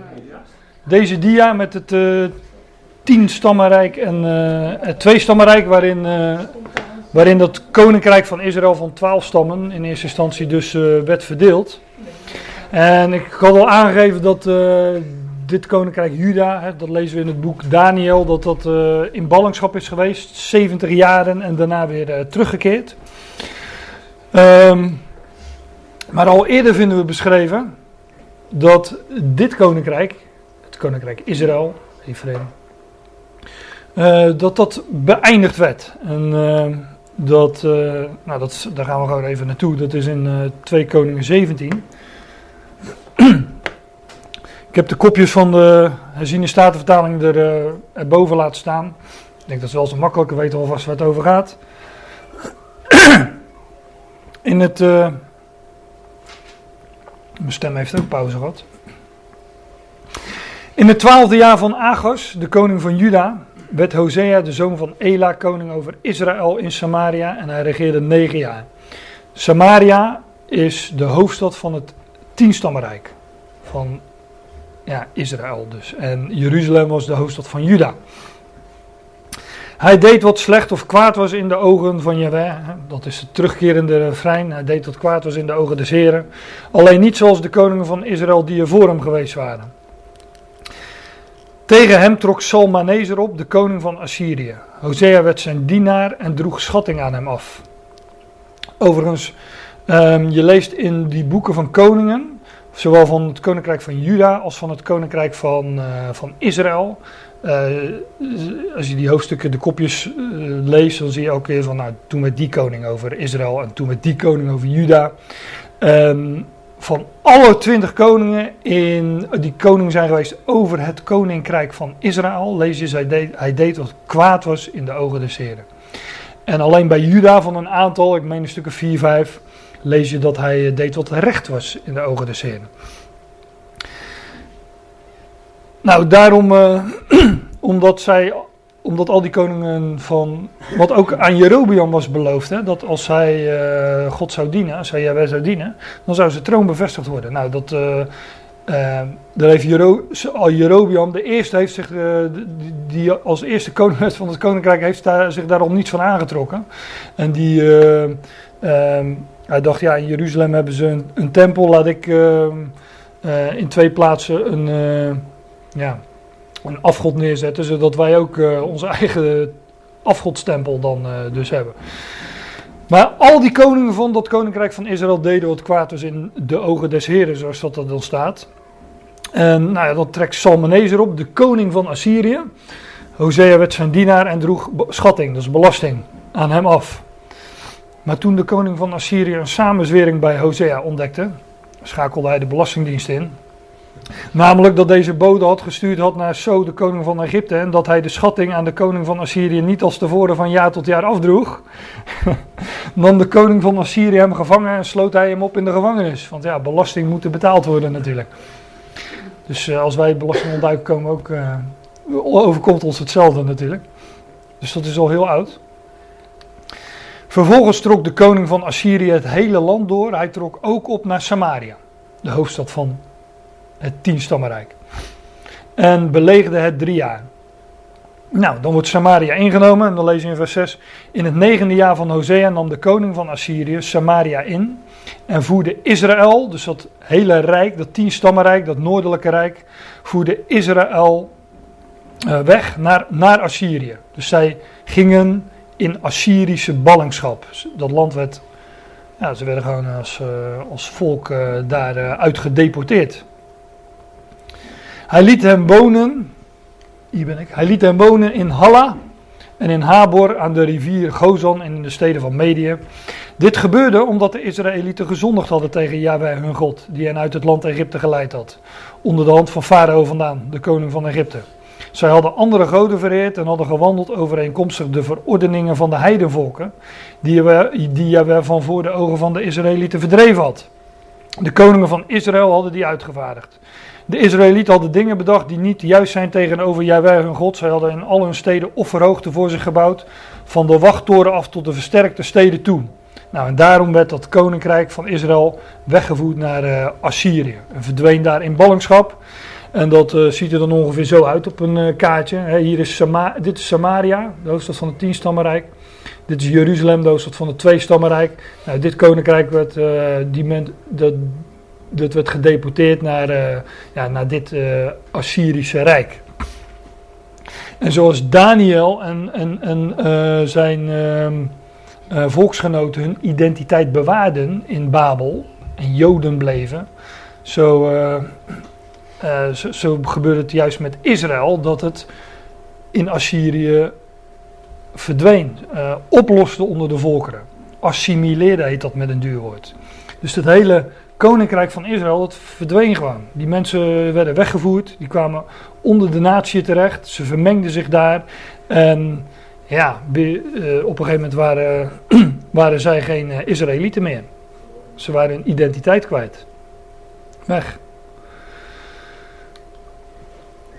Speaker 1: deze dia met het eh tien stammenrijk en eh, het twee stammenrijk waarin, eh, waarin dat koninkrijk van Israël van twaalf stammen in eerste instantie dus eh, werd verdeeld. En ik had al aangegeven dat eh, dit koninkrijk Juda, hè, dat lezen we in het boek Daniel, dat dat eh, in ballingschap is geweest, 70 jaren en daarna weer teruggekeerd. Ehm, maar al eerder vinden we beschreven dat dit koninkrijk, het koninkrijk Israël, Ephraim, eh, dat dat beëindigd werd. En eh, dat, eh, nou dat, daar gaan we gewoon even naartoe. Dat is in eh 2 Koningen 17. Ik heb de kopjes van de herziene statenvertaling er, eh, erboven laten staan. Ik denk dat is wel zo makkelijk, we weten alvast waar het over gaat. In het... mijn stem heeft ook pauze gehad. In het twaalfde jaar van Agos, de koning van Juda, werd Hosea, de zoon van Ela, koning over Israël in Samaria en hij regeerde negen jaar. Samaria is de hoofdstad van het tienstammenrijk van ja, Israël dus. En Jeruzalem was de hoofdstad van Juda. Hij deed wat slecht of kwaad was in de ogen van Jahweh. hè, Dat is het terugkerende refrein. Hij deed wat kwaad was in de ogen des Heren. Alleen niet zoals de koningen van Israël die er voor hem geweest waren. Tegen hem trok Salmaneser op, de koning van Assyrië. Hosea werd zijn dienaar en droeg schatting aan hem af. Overigens, ehm, je leest in die boeken van koningen, zowel van het koninkrijk van Juda als van het koninkrijk van, eh, van Israël. Eh, als je die hoofdstukken, de kopjes eh, leest, dan zie je ook weer van, nou, toen met die koning over Israël en toen met die koning over Juda. Ehm, van alle twintig koningen in, die koning zijn geweest over het koninkrijk van Israël, lees je, hij deed, hij deed wat kwaad was in de ogen des Heren. En alleen bij Juda van een aantal, ik meen een stuk of 4, 5, lees je dat hij deed wat recht was in de ogen des Heren. Nou, daarom, eh, omdat zij, omdat al die koningen van, wat ook aan Jerobeam was beloofd, hè, dat als hij eh, God zou dienen, als hij Jahweh zou dienen, dan zou zijn troon bevestigd worden. Nou, dat, eh, daar heeft Jero, de eerste heeft zich, die, die als eerste koning van het koninkrijk, heeft daar, zich daarom niets van aangetrokken. En die, eh, ehm, hij dacht, ja, in Jeruzalem hebben ze een, een tempel, laat ik ehm, eh, in twee plaatsen een, ja, een afgod neerzetten, zodat wij ook eh, onze eigen afgodstempel dan eh, dus hebben. Maar al die koningen van dat koninkrijk van Israël deden wat kwaad was in de ogen des Heren, zoals dat er dan staat. En nou ja, dat trekt Salmaneser op, de koning van Assyrië. Hosea werd zijn dienaar en droeg schatting, is belasting, aan hem af. Maar toen de koning van Assyrië een samenzwering bij Hosea ontdekte, schakelde hij de belastingdienst in. Namelijk dat deze bode had gestuurd had naar So, de koning van Egypte, en dat hij de schatting aan de koning van Assyrië niet als tevoren van jaar tot jaar afdroeg. nam de koning van Assyrië hem gevangen en sloot hij hem op in de gevangenis. Want ja, belasting moet betaald worden natuurlijk. Dus eh, als wij belasting ontduiken komen ook, eh, overkomt ons hetzelfde natuurlijk. Dus dat is al heel oud. Vervolgens trok de koning van Assyrië het hele land door. Hij trok ook op naar Samaria, de hoofdstad van het tienstammenrijk. En belegerde het drie jaar. Nou, dan wordt Samaria ingenomen en dan lees je in vers 6. In het negende jaar van Hosea nam de koning van Assyrië Samaria in en voerde Israël, dus dat hele rijk, dat tienstammenrijk, dat noordelijke rijk, voerde Israël eh, weg naar, naar Assyrië. Dus zij gingen in Assyrische ballingschap. Dat land werd, ja, ze werden gewoon als, eh, als volk eh, daar uitgedeporteerd. Hij liet hem wonen, hier ben ik, hij liet hem wonen in Halla en in Habor aan de rivier Gozan en in de steden van Medië. Dit gebeurde omdat de Israëlieten gezondigd hadden tegen Yahweh hun God, die hen uit het land Egypte geleid had, onder de hand van Farao vandaan, de koning van Egypte. Zij hadden andere goden vereerd en hadden gewandeld overeenkomstig de verordeningen van de heidenvolken, die Yahweh van voor de ogen van de Israëlieten verdreven had. De koningen van Israël hadden die uitgevaardigd. De Israëlieten hadden dingen bedacht die niet juist zijn tegenover Yahweh hun God. Zij hadden in al hun steden offerhoogte voor zich gebouwd, van de wachttoren af tot de versterkte steden toe. Nou, en daarom werd dat koninkrijk van Israël weggevoerd naar eh, Assyrië. En verdween daar in ballingschap. En dat eh, ziet er dan ongeveer zo uit op een eh, kaartje. Hier is Sama dit is Samaria, de hoofdstad van het tienstammenrijk. Dit is Jeruzalem, de hoofdstad van het tweestammenrijk. Nou, dit koninkrijk werd, die men, dat, dat werd gedeporteerd naar, eh, ja, naar dit eh, Assyrische rijk. En zoals Daniel en, en, en eh, zijn ehm, eh, volksgenoten hun identiteit bewaarden in Babel en Joden bleven, zo, zo, zo gebeurde het juist met Israël, dat het in Assyrië verdween, oploste onder de volkeren. Assimileerde heet dat met een duur woord. Dus het hele koninkrijk van Israël, dat verdween gewoon. Die mensen werden weggevoerd, die kwamen onder de natie terecht, ze vermengden zich daar. En ja, eh, op een gegeven moment waren, waren zij geen eh, Israëlieten meer. Ze waren hun identiteit kwijt. Weg.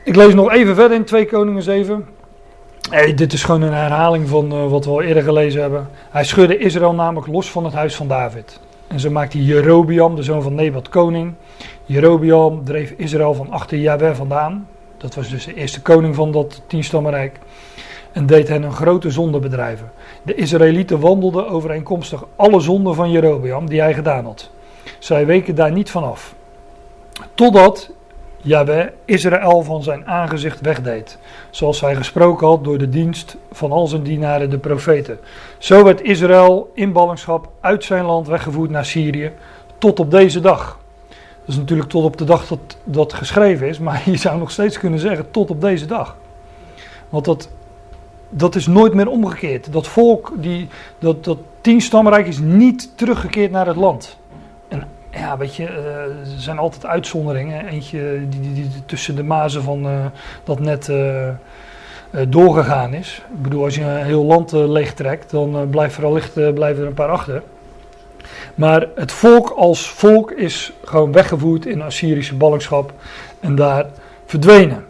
Speaker 1: Ik lees nog even verder in 2 Koningen 7. Hey, dit is gewoon een herhaling van eh, wat we al eerder gelezen hebben. Hij schudde Israël namelijk los van het huis van David. En zo maakte Jerobiam, de zoon van Nebat, koning. Jerobiam dreef Israël van achter Jahweh vandaan. Dat was dus de eerste koning van dat tienstammenrijk. En deed hen een grote zonde bedrijven. De Israëlieten wandelden overeenkomstig alle zonden van Jerobiam die hij gedaan had. Zij weken daar niet van af. Totdat Jahweh Israël van zijn aangezicht wegdeed. Zoals hij gesproken had door de dienst van al zijn dienaren, de profeten. Zo werd Israël in ballingschap uit zijn land weggevoerd naar Syrië. Tot op deze dag. Dat is natuurlijk tot op de dag dat dat geschreven is. Maar je zou nog steeds kunnen zeggen tot op deze dag. Want dat, dat is nooit meer omgekeerd. Dat volk, die, dat, dat tienstammenrijk is niet teruggekeerd naar het land. Ja, weet je, eh, er zijn altijd uitzonderingen. Eentje die, die, tussen de mazen van eh, dat net eh, doorgegaan is. Ik bedoel, als je een heel land leegtrekt, dan blijft er allicht blijven er een paar achter. Maar het volk als volk is gewoon weggevoerd in Assyrische ballingschap en daar verdwenen.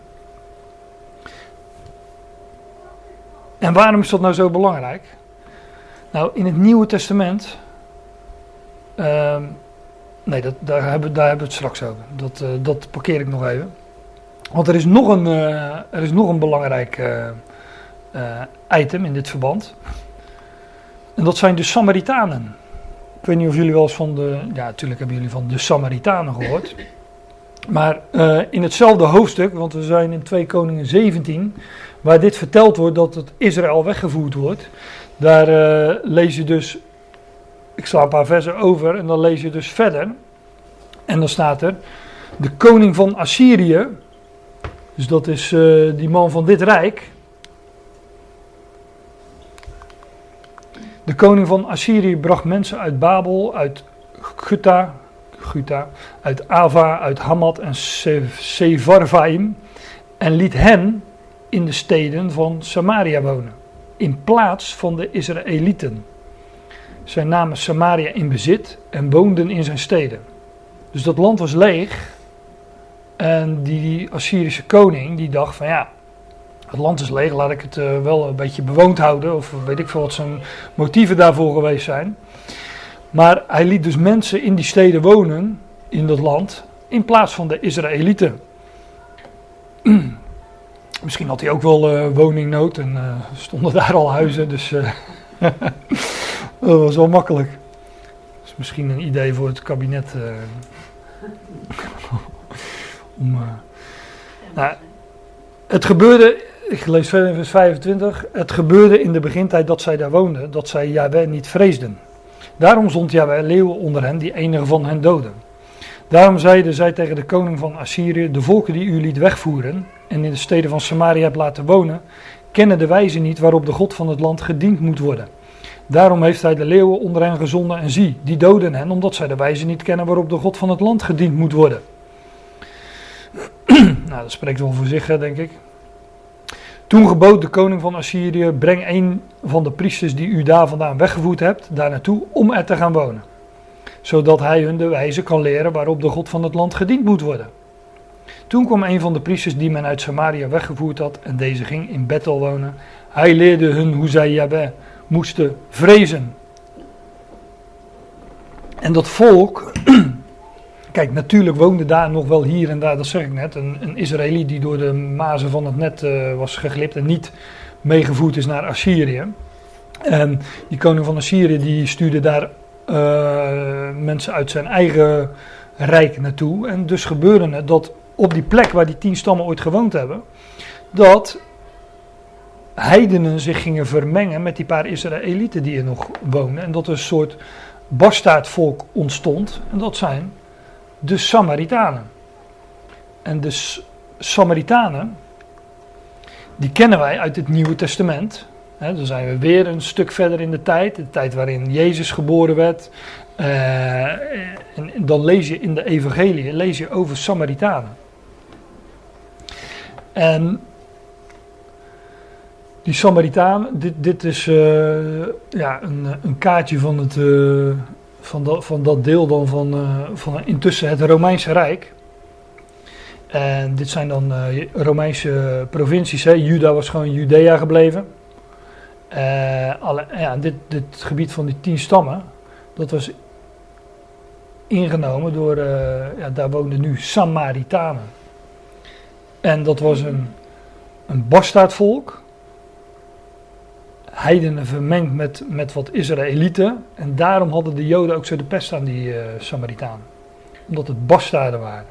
Speaker 1: En waarom is dat nou zo belangrijk? Nou, in het Nieuwe Testament. ehm, nee, dat, daar, hebben, daar hebben we het straks over. Dat, eh, dat parkeer ik nog even. Want er is nog een, eh, er is nog een belangrijk eh, item in dit verband. En dat zijn de Samaritanen. Ik weet niet of jullie wel eens van de. Ja, natuurlijk hebben jullie van de Samaritanen gehoord. Maar in hetzelfde hoofdstuk, want we zijn in 2 Koningen 17, waar dit verteld wordt dat het Israël weggevoerd wordt. Daar eh, lees je dus. Ik sla een paar versen over en dan lees je dus verder. En dan staat er. De koning van Assyrië. Dus dat is eh, die man van dit rijk. De koning van Assyrië bracht mensen uit Babel, uit Gutta uit Ava, uit Hamad en Se- Sevarvaim. En liet hen in de steden van Samaria wonen. In plaats van de Israëlieten. Zij namen Samaria in bezit en woonden in zijn steden. Dus dat land was leeg. En die Assyrische koning die dacht van ja, het land is leeg, laat ik het eh, wel een beetje bewoond houden. Of weet ik veel wat zijn motieven daarvoor geweest zijn. Maar hij liet dus mensen in die steden wonen, in dat land, in plaats van de Israëlieten. Misschien had hij ook wel eh, woningnood en eh, stonden daar al huizen, dus dat was wel makkelijk. Dat is misschien een idee voor het kabinet. eh, om, eh, nou, het gebeurde, ik lees verder in vers 25, het gebeurde in de begintijd dat zij daar woonden, dat zij Jahweh niet vreesden. Daarom zond Jahweh leeuwen onder hen die enige van hen doden. Daarom zeiden zij tegen de koning van Assyrië, de volken die u liet wegvoeren en in de steden van Samaria hebt laten wonen, kennen de wijze niet waarop de God van het land gediend moet worden. Daarom heeft hij de leeuwen onder hen gezonden en zie, die doden hen, omdat zij de wijze niet kennen waarop de God van het land gediend moet worden. nou, dat spreekt wel voor zich, denk ik. Toen gebood de koning van Assyrië: breng een van de priesters die u daar vandaan weggevoerd hebt, daar naartoe om er te gaan wonen. Zodat hij hun de wijze kan leren waarop de God van het land gediend moet worden. Toen kwam een van de priesters die men uit Samaria weggevoerd had, en deze ging in Bethel wonen. Hij leerde hun hoe zij Jahweh moesten vrezen. En dat volk, kijk, natuurlijk woonde daar nog wel hier en daar, dat zeg ik net, een, een Israëliet die door de mazen van het net eh, was geglipt en niet meegevoerd is naar Assyrië. En die koning van Assyrië die stuurde daar eh, mensen uit zijn eigen rijk naartoe. En dus gebeurde het dat op die plek waar die tien stammen ooit gewoond hebben, dat heidenen zich gingen vermengen met die paar Israëlieten die er nog wonen. En dat er een soort bastaardvolk ontstond. En dat zijn de Samaritanen. En de Samaritanen, die kennen wij uit het Nieuwe Testament. Dan zijn we weer een stuk verder in de tijd, de tijd waarin Jezus geboren werd. Eh, en dan lees je in de evangelie lees je over Samaritanen. En die Samaritanen, dit, dit is eh, ja, een, een kaartje van, het, eh, van, dat, van dat deel dan van, eh, van intussen het Romeinse Rijk. En dit zijn dan Romeinse provincies. Hè. Juda was gewoon Judea gebleven. Alle, ja, dit, dit gebied van die tien stammen, dat was ingenomen door, ja, daar woonden nu Samaritanen. En dat was een, een bastaardvolk, heidenen vermengd met, met wat Israëlieten. En daarom hadden de Joden ook zo de pest aan die eh Samaritanen. Omdat het bastaarden waren.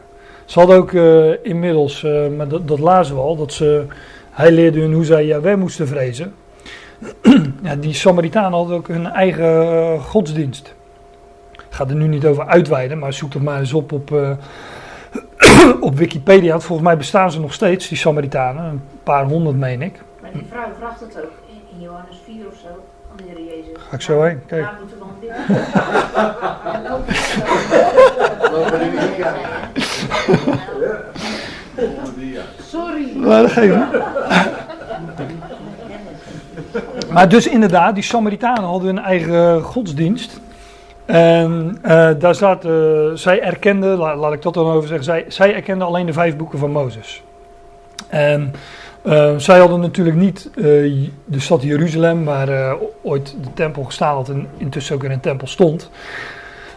Speaker 1: Ze hadden ook eh, inmiddels, eh, maar dat, dat lazen we al, dat ze, hij leerde hun hoe zij Yahweh moesten vrezen. ja, die Samaritanen hadden ook hun eigen godsdienst. Ik ga er nu niet over uitweiden, maar zoek het maar eens op op, op Wikipedia. Want volgens mij bestaan ze nog steeds, die Samaritanen. Een paar honderd, meen ik.
Speaker 4: Maar die vrouw vraagt het ook in, Johannes 4 of zo, aan de Heer Jezus.
Speaker 1: Ga ik zo heen, kijk.
Speaker 4: Moeten we dan bidden. En ook Sorry.
Speaker 1: Maar dat geeft niet. Maar dus inderdaad, die Samaritanen hadden hun eigen godsdienst. En eh, daar staat, eh, zij erkenden, la- laat ik dat dan over zeggen, zij, zij erkenden alleen de vijf boeken van Mozes. En eh, zij hadden natuurlijk niet de stad Jeruzalem, waar ooit de tempel gestaan had en intussen ook weer een tempel stond.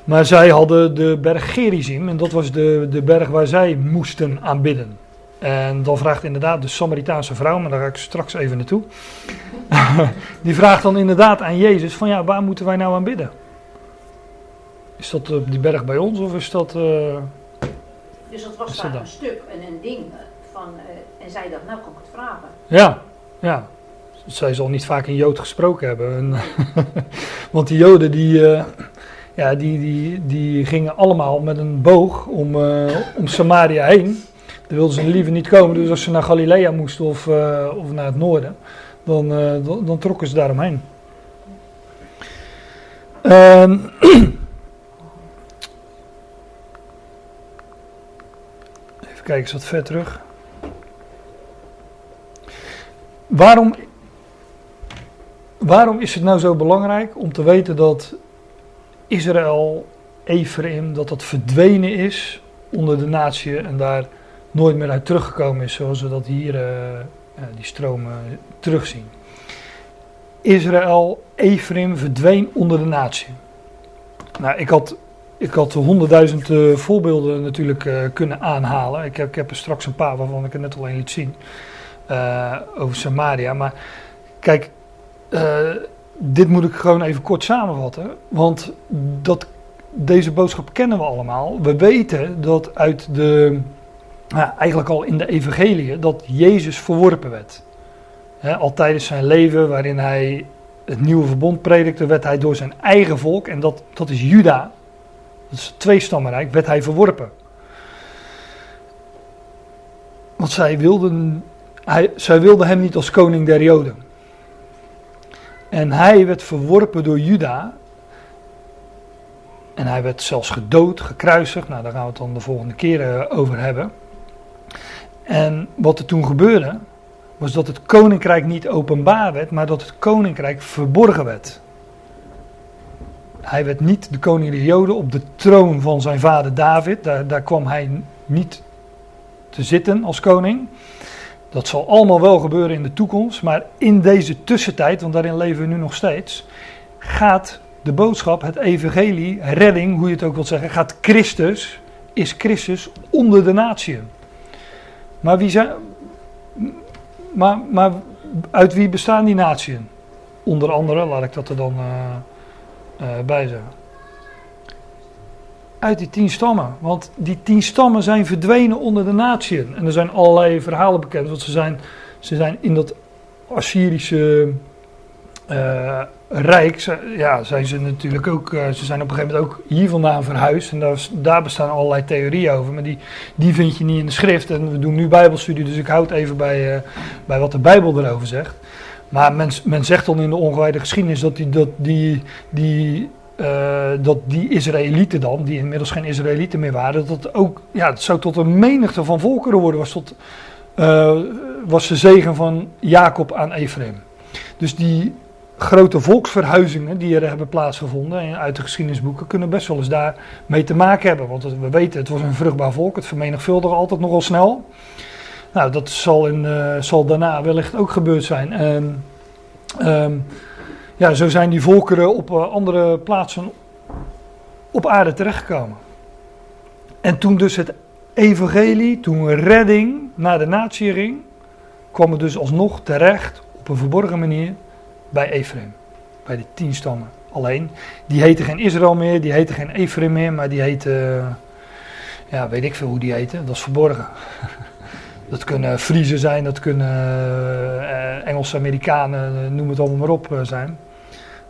Speaker 1: Maar zij hadden de berg Gerizim en dat was de, de berg waar zij moesten aanbidden. En dan vraagt inderdaad de Samaritaanse vrouw, maar daar ga ik straks even naartoe. die vraagt dan inderdaad aan Jezus van ja, waar moeten wij nou aan bidden? Is dat op die berg bij ons of is dat... eh,
Speaker 4: Dus dat was
Speaker 1: dat dan?
Speaker 4: een stuk en een ding eh, van, eh, en zij dacht, nou kan ik het vragen.
Speaker 1: Ja, ja. Zij zal niet vaak in Jood gesproken hebben. En Want die Joden die, eh, ja, die, die, die gingen allemaal met een boog om, eh, om Samaria heen. Daar wilden ze liever niet komen. Dus als ze naar Galilea moesten of, eh, of naar het noorden, dan, eh, dan, dan trokken ze daaromheen. Ehm, even kijken, is dat ver terug? Waarom, waarom is het nou zo belangrijk om te weten dat Israël, Ephraim, dat dat verdwenen is onder de natie en daar nooit meer uit teruggekomen is, zoals we dat hier, eh, ja, die stromen terugzien. Israël, Ephraim verdween onder de natie. Nou, ik had, ik had honderdduizend eh, voorbeelden natuurlijk eh, kunnen aanhalen. Ik heb, ik heb er straks een paar waarvan ik er net al een liet zien eh, over Samaria. Maar kijk, dit moet ik gewoon even kort samenvatten. Want dat, deze boodschap kennen we allemaal. We weten dat uit de, eigenlijk al in de evangelie, dat Jezus verworpen werd. Al tijdens zijn leven, waarin hij het nieuwe verbond predikte, werd hij door zijn eigen volk, en dat, dat is Juda, dat is het tweestammenrijk, werd hij verworpen. Want zij wilden hij, zij wilden hem niet als koning der Joden. En hij werd verworpen door Juda. En hij werd zelfs gedood, gekruisigd. Nou, daar gaan we het dan de volgende keer eh, over hebben. En wat er toen gebeurde, was dat het koninkrijk niet openbaar werd, maar dat het koninkrijk verborgen werd. Hij werd niet de koning der Joden op de troon van zijn vader David. Daar, daar kwam hij niet te zitten als koning. Dat zal allemaal wel gebeuren in de toekomst, maar in deze tussentijd, want daarin leven we nu nog steeds, gaat de boodschap, het evangelie, redding, hoe je het ook wilt zeggen, gaat Christus, is Christus onder de natieën. Maar wie zijn, maar, maar uit wie bestaan die natieën? Onder andere, laat ik dat er dan uh, bij zeggen. Uit die tien stammen. Want die tien stammen zijn verdwenen onder de natieën. En er zijn allerlei verhalen bekend. Want ze zijn, ze zijn in dat Assyrische uh, rijk. Ja, zijn ze natuurlijk ook. ze zijn op een gegeven moment ook hier vandaan verhuisd. En daar, daar bestaan allerlei theorieën over. Maar die, die vind je niet in de schrift. En we doen nu Bijbelstudie. Dus ik houd even bij, bij wat de Bijbel erover zegt. Maar men, men zegt dan in de ongewijde geschiedenis dat die, dat die, die, uh, dat die Israëlieten dan, die inmiddels geen Israëlieten meer waren, dat het ook, ja, het zou tot een menigte van volkeren worden, was, tot, uh, was de zegen van Jacob aan Ephraim. Dus die grote volksverhuizingen die er hebben plaatsgevonden uit de geschiedenisboeken, kunnen best wel eens daar mee te maken hebben. Want we weten, het was een vruchtbaar volk, het vermenigvuldigde altijd nogal snel. Nou, dat zal, in, uh, zal daarna wellicht ook gebeurd zijn. En um, ja, zo zijn die volkeren op uh, andere plaatsen op aarde terechtgekomen. En toen dus het evangelie, toen redding naar de natie ging, kwam het dus alsnog terecht op een verborgen manier bij Ephraim. Bij de tien stammen. Alleen, die heten geen Israël meer, die heten geen Ephraim meer, maar die heten, ja, weet ik veel hoe die heten, dat is verborgen. Dat kunnen Friesen zijn, dat kunnen uh, Engelse Amerikanen, eh, noem het allemaal maar op uh, zijn.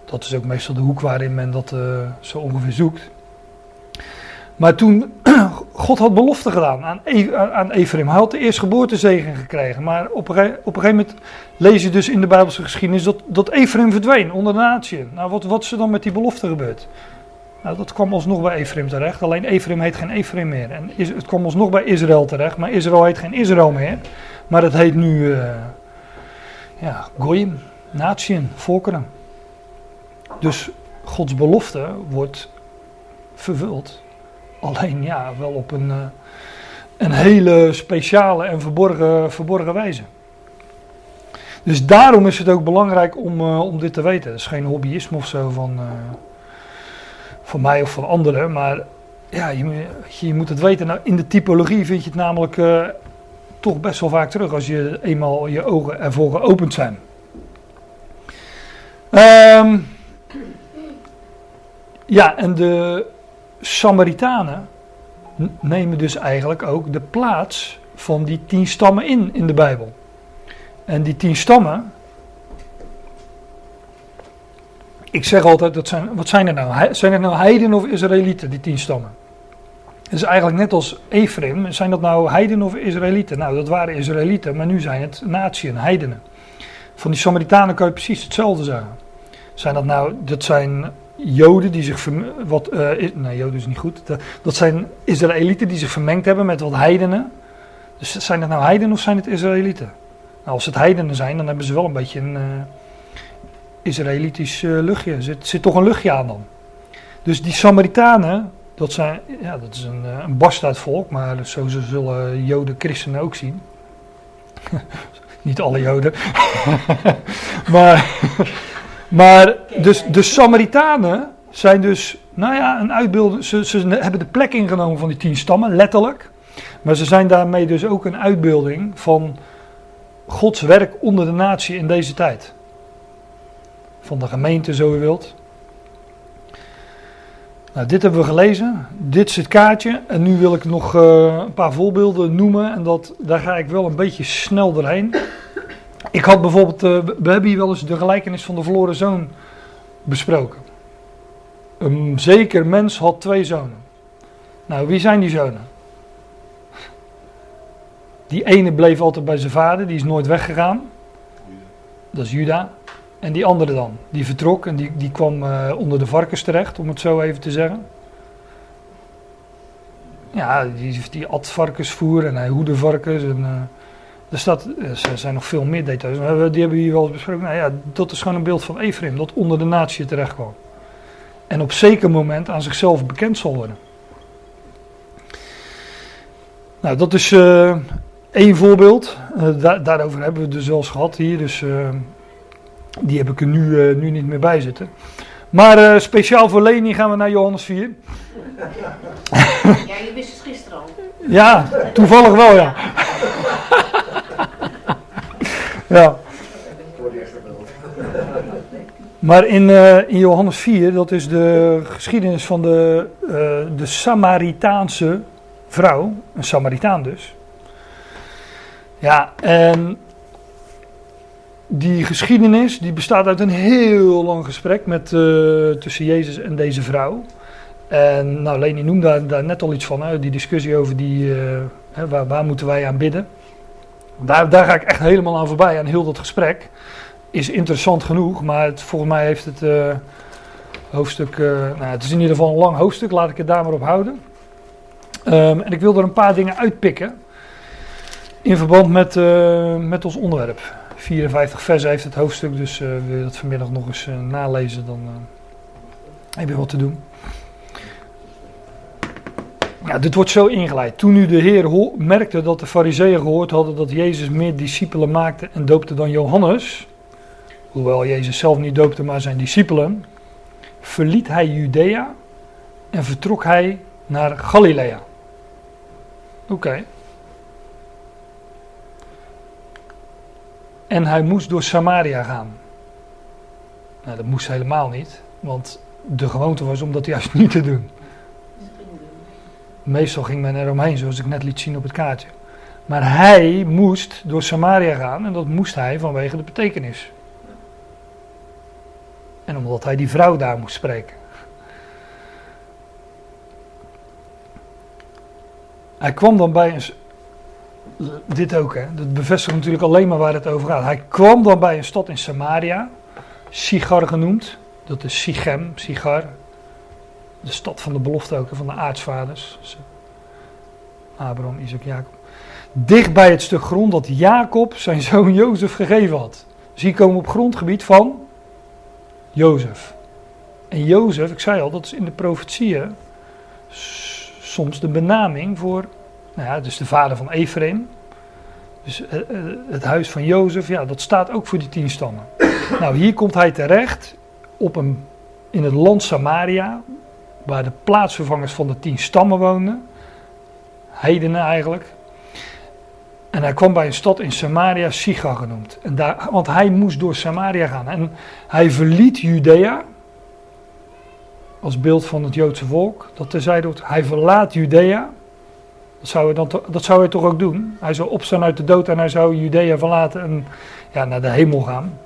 Speaker 1: Dat is ook meestal de hoek waarin men dat zo ongeveer zoekt. Maar toen, God had belofte gedaan aan, e aan Ephraim. Hij had de eerstgeboortezegen gekregen. Maar op een, op een gegeven moment lees je dus in de Bijbelse geschiedenis dat, dat Ephraim verdween onder de natie. Nou, wat, wat is er dan met die belofte gebeurd? Nou, dat kwam alsnog bij Ephraim terecht. Alleen Ephraim heet geen Ephraim meer. En het kwam alsnog bij Israël terecht. Maar Israël heet geen Israël meer. Maar het heet nu uh, ja, Goyim, natieën, volkeren. Dus Gods belofte wordt vervuld. Alleen ja, wel op een, uh, een hele speciale en verborgen, verborgen wijze. Dus daarom is het ook belangrijk om, uh, om dit te weten. Het is geen hobbyisme of zo van van mij of van anderen. Maar ja, je, je moet het weten. Nou, in de typologie vind je het namelijk uh, toch best wel vaak terug als je eenmaal je ogen ervoor geopend zijn. Um, ja, en de Samaritanen nemen dus eigenlijk ook de plaats van die tien stammen in in de Bijbel. En die tien stammen, ik zeg altijd, dat zijn, wat zijn er nou? Zijn het nou heiden of Israëlieten, die tien stammen? Is eigenlijk net als Ephraim. Zijn dat nou heiden of Israëlieten? Nou, dat waren Israëlieten, maar nu zijn het natieën, heidenen. Van die Samaritanen kan je precies hetzelfde zeggen. Zijn dat nou, dat zijn Joden die zich, wat, uh, nee Joden is niet goed. Dat zijn Israëlieten die zich vermengd hebben met wat heidenen. Dus zijn het nou heidenen of zijn het Israëlieten? Nou, als het heidenen zijn, dan hebben ze wel een beetje een... Uh, Israëlitisch uh, luchtje. Er zit, zit toch een luchtje aan dan. Dus die Samaritanen, dat, zijn, ja, dat is een, uh, een bastaardvolk, maar zo zullen Joden christenen ook zien. Niet alle Joden. maar maar dus, de Samaritanen zijn dus, nou ja, een uitbeelding. Ze, ze hebben de plek ingenomen van die tien stammen, letterlijk. Maar ze zijn daarmee dus ook een uitbeelding van Gods werk onder de natie in deze tijd van de gemeente, zo u wilt. Nou, dit hebben we gelezen. Dit is het kaartje. En nu wil ik nog uh, een paar voorbeelden noemen. En dat, daar ga ik wel een beetje snel doorheen. Ik had bijvoorbeeld, uh, we hebben hier wel eens de gelijkenis van de verloren zoon besproken. Een zeker mens had twee zonen. Nou, wie zijn die zonen? Die ene bleef altijd bij zijn vader, die is nooit weggegaan. Dat is Juda. En die andere dan, die vertrok en die, die kwam uh, onder de varkens terecht, om het zo even te zeggen. Ja, die, die at varkensvoer en hij hoede varkens. En, uh, er, staat, er zijn nog veel meer details. Die hebben we hier wel eens besproken. Nou ja, dat is gewoon een beeld van Ephraim, dat onder de natie terecht kwam. En op zeker moment aan zichzelf bekend zal worden. Nou, dat is één voorbeeld. Da daarover hebben we het dus zelfs gehad hier. Dus die heb ik er nu, uh, nu niet meer bij zitten. Maar eh, speciaal voor Leni gaan we naar Johannes 4.
Speaker 4: Ja, je wist het gisteren al.
Speaker 1: Ja, toevallig wel, ja. ja. Maar in, eh, in Johannes 4, dat is de geschiedenis van de, eh, de Samaritaanse vrouw, een Samaritaan dus. Ja, en die geschiedenis die bestaat uit een heel lang gesprek met, eh, tussen Jezus en deze vrouw. En nou, Leni noemde daar, net al iets van, hè, die discussie over die, eh, hè, waar, waar moeten wij aan bidden. Daar, daar ga ik echt helemaal aan voorbij, aan heel dat gesprek. Is interessant genoeg, maar het, volgens mij heeft het eh, hoofdstuk, nou, het is in ieder geval een lang hoofdstuk, laat ik het daar maar op houden. Ehm, en ik wil er een paar dingen uitpikken in verband met, met ons onderwerp. 54 versen heeft het hoofdstuk, dus eh, wil je dat vanmiddag nog eens eh, nalezen, dan eh, heb je wat te doen. Ja, dit wordt zo ingeleid. Toen nu de Heer merkte dat de fariseeën gehoord hadden dat Jezus meer discipelen maakte en doopte dan Johannes, hoewel Jezus zelf niet doopte, maar zijn discipelen, verliet hij Judea en vertrok hij naar Galilea. Oké. En hij moest door Samaria gaan. Nou, dat moest helemaal niet, want de gewoonte was om dat juist niet te doen. Meestal ging men eromheen, zoals ik net liet zien op het kaartje. Maar hij moest door Samaria gaan en dat moest hij vanwege de betekenis. En omdat hij die vrouw daar moest spreken. Hij kwam dan bij een. Dit ook, hè? Dat bevestigt natuurlijk alleen maar waar het over gaat. Hij kwam dan bij een stad in Samaria, Sigar genoemd. Dat is Sichem, Sigar. De stad van de belofte ook, van de aartsvaders. Abraham, Isaac, Jacob. Dicht bij het stuk grond dat Jacob zijn zoon Jozef gegeven had. Dus hier komen we op grondgebied van Jozef. En Jozef, ik zei al, dat is in de profetieën soms de benaming voor, nou ja, dus de vader van Ephraim. Dus eh, eh, het huis van Jozef, ja, dat staat ook voor die tien stammen. nou, hier komt hij terecht op een, in het land Samaria, waar de plaatsvervangers van de tien stammen woonden. Heidenen eigenlijk. En hij kwam bij een stad in Samaria, Siga genoemd. En daar, want hij moest door Samaria gaan. En hij verliet Judea. Als beeld van het Joodse volk. Dat terzijde wordt. Hij verlaat Judea. Dat zou, hij dan, dat zou hij toch ook doen. Hij zou opstaan uit de dood en hij zou Judea verlaten en ja, naar de hemel gaan.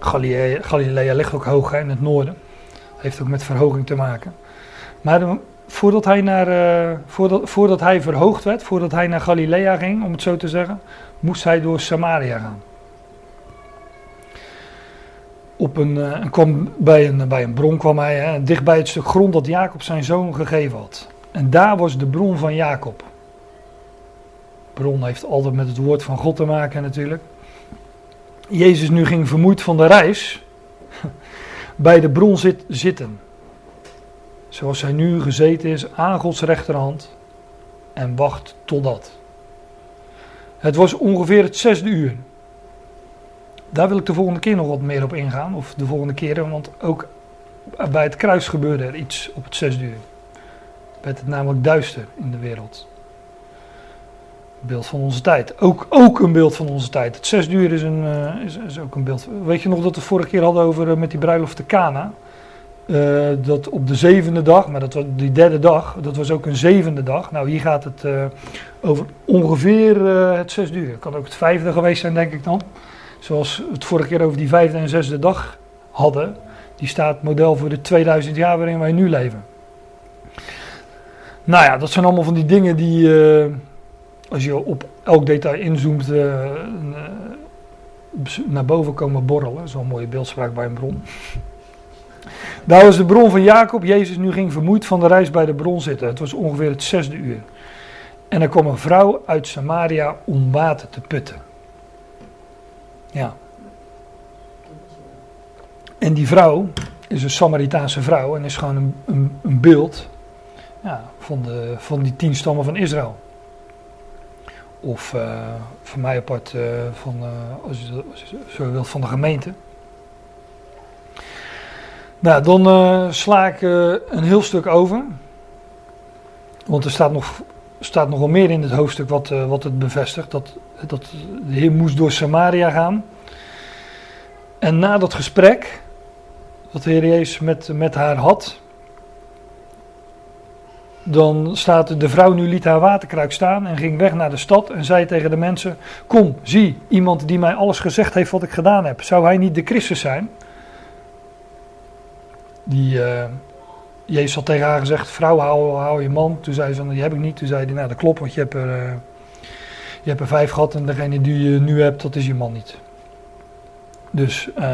Speaker 1: Galilea, Galilea ligt ook hoog hè, in het noorden. Heeft ook met verhoging te maken. Maar de- voordat hij, naar, eh, voordat, voordat hij verhoogd werd, voordat hij naar Galilea ging, om het zo te zeggen, moest hij door Samaria gaan. Op een, eh, kwam bij, een, bij een bron kwam hij, hè, het stuk grond dat Jacob zijn zoon gegeven had. En daar was de bron van Jacob. Bron heeft altijd met het woord van God te maken natuurlijk. Jezus nu ging vermoeid van de reis bij de bron zit, zitten. Zoals hij nu gezeten is aan Gods rechterhand en wacht totdat. Het was ongeveer het zesde uur. Daar wil ik de volgende keer nog wat meer op ingaan, of de volgende keren, want ook bij het kruis gebeurde er iets op het zesde uur. Werd het namelijk duister in de wereld. Beeld van onze tijd. Ook, ook een beeld van onze tijd. Het zesde uur is, een, eh, is, ook een beeld. Weet je nog dat we vorige keer hadden over eh, met die bruiloft te Cana? Eh, dat op de zevende dag, maar dat was die derde dag, dat was ook een zevende dag. Nou, hier gaat het over ongeveer het zesde uur. Kan ook het vijfde geweest zijn, denk ik dan. Zoals we het vorige keer over die vijfde en zesde dag hadden. Die staat model voor de 2000 jaar waarin wij nu leven. Nou ja, dat zijn allemaal van die dingen die, als je op elk detail inzoomt, eh, eh, naar boven komen borrelen. Een mooie beeldspraak bij een bron. Daar was de bron van Jacob. Jezus nu ging vermoeid van de reis bij de bron zitten. Het was ongeveer het zesde uur. En er kwam een vrouw uit Samaria om water te putten. Ja. En die vrouw is een Samaritaanse vrouw en is gewoon een, een, een beeld ja, van, de, van die tien stammen van Israël. Of uh, voor mij apart uh, van, uh, als, je, als zo wilt, van de gemeente. Nou, dan eh, sla ik eh, een heel stuk over. Want er staat nog, staat nog wel meer in het hoofdstuk wat, eh, wat het bevestigt. Dat, dat de Heer moest door Samaria gaan. En na dat gesprek, dat de Heer Jezus met, met haar had, dan staat de vrouw nu liet haar waterkruik staan en ging weg naar de stad en zei tegen de mensen, kom, zie, iemand die mij alles gezegd heeft wat ik gedaan heb. Zou hij niet de Christus zijn? Die, eh, Jezus had tegen haar gezegd, vrouw, hou, hou je man. Toen zei ze, die heb ik niet. Toen zei hij, nou dat klopt, want je hebt er, eh, je hebt er vijf gehad en degene die je nu hebt, dat is je man niet. Dus eh,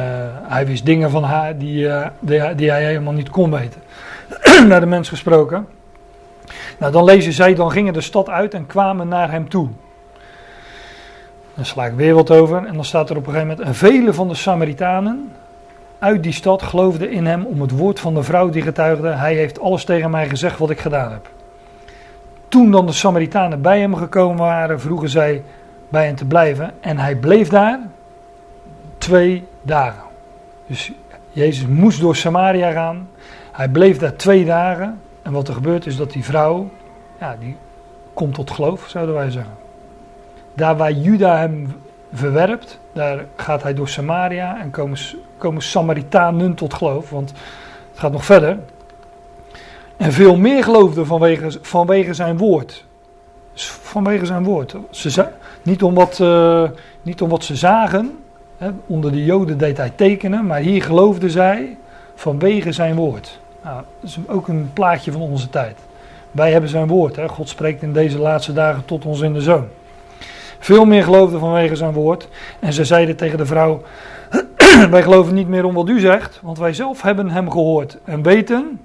Speaker 1: hij wist dingen van haar die, die, die hij helemaal niet kon weten. naar de mens gesproken. Nou, dan lezen zij, dan gingen de stad uit en kwamen naar hem toe. Dan sla ik weer wat over en dan staat er op een gegeven moment, en vele van de Samaritanen uit die stad geloofden in hem om het woord van de vrouw die getuigde, hij heeft alles tegen mij gezegd wat ik gedaan heb. Toen dan de Samaritanen bij hem gekomen waren, vroegen zij bij hem te blijven en hij bleef daar twee dagen. Dus Jezus moest door Samaria gaan, hij bleef daar twee dagen en wat er gebeurt is dat die vrouw, ja, die komt tot geloof, zouden wij zeggen. Daar waar Juda hem verwerpt, daar gaat hij door Samaria en komen, komen Samaritanen tot geloof, want het gaat nog verder. En veel meer geloofden vanwege, vanwege zijn woord. Vanwege zijn woord. Ze, niet, om wat, uh, niet om wat ze zagen, hè, onder de Joden deed hij tekenen, maar hier geloofden zij vanwege zijn woord. Nou, dat is ook een plaatje van onze tijd. Wij hebben zijn woord. Hè. God spreekt in deze laatste dagen tot ons in de zoon. Veel meer geloofden vanwege zijn woord. En ze zeiden tegen de vrouw: Wij geloven niet meer om wat u zegt, want wij zelf hebben hem gehoord en weten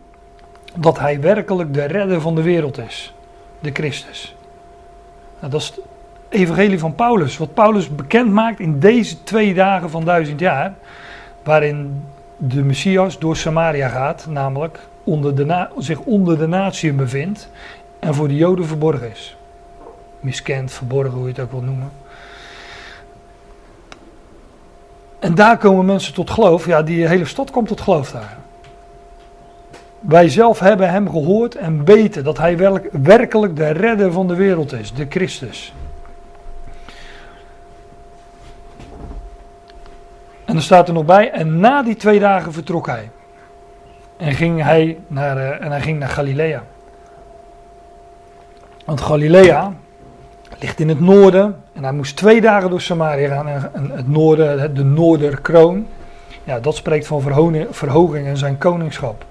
Speaker 1: dat hij werkelijk de redder van de wereld is, de Christus. Nou, dat is het evangelie van Paulus, wat Paulus bekend maakt in deze twee dagen van duizend jaar, waarin de Messias door Samaria gaat, namelijk onder de zich onder de natieën bevindt en voor de Joden verborgen is. Miskend, verborgen, hoe je het ook wil noemen. En daar komen mensen tot geloof. Ja, die hele stad komt tot geloof daar. Wij zelf hebben hem gehoord en weten dat hij werkelijk de redder van de wereld is, de Christus. En er staat er nog bij, en na die twee dagen vertrok hij. En, ging hij naar, uh, en hij ging naar Galilea. Want Galilea ligt in het noorden. En hij moest twee dagen door Samaria gaan. En het noorden, de noorderkroon. Ja, dat spreekt van verhoging en zijn koningschap.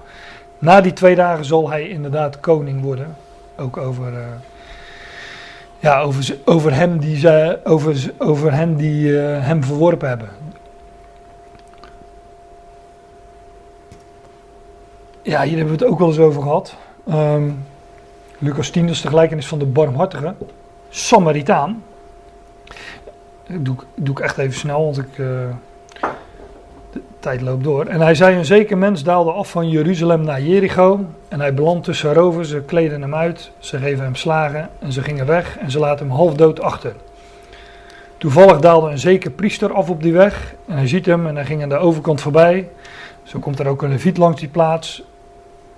Speaker 1: Na die twee dagen zal hij inderdaad koning worden. Ook over, uh, ja, over, over hem die, ze, over, over hen die uh, hem verworpen hebben. Ja, hier hebben we het ook wel eens over gehad. Um, Lucas 10 is de gelijkenis van de barmhartige Samaritaan. Dat doe, doe ik echt even snel, want ik, uh, de tijd loopt door. En hij zei, een zeker mens daalde af van Jeruzalem naar Jericho. En hij belandde tussen rovers, ze kleden hem uit, ze geven hem slagen en ze gingen weg en ze laten hem half dood achter. Toevallig daalde een zeker priester af op die weg en hij ziet hem en hij ging aan de overkant voorbij. Zo komt er ook een leviet langs die plaats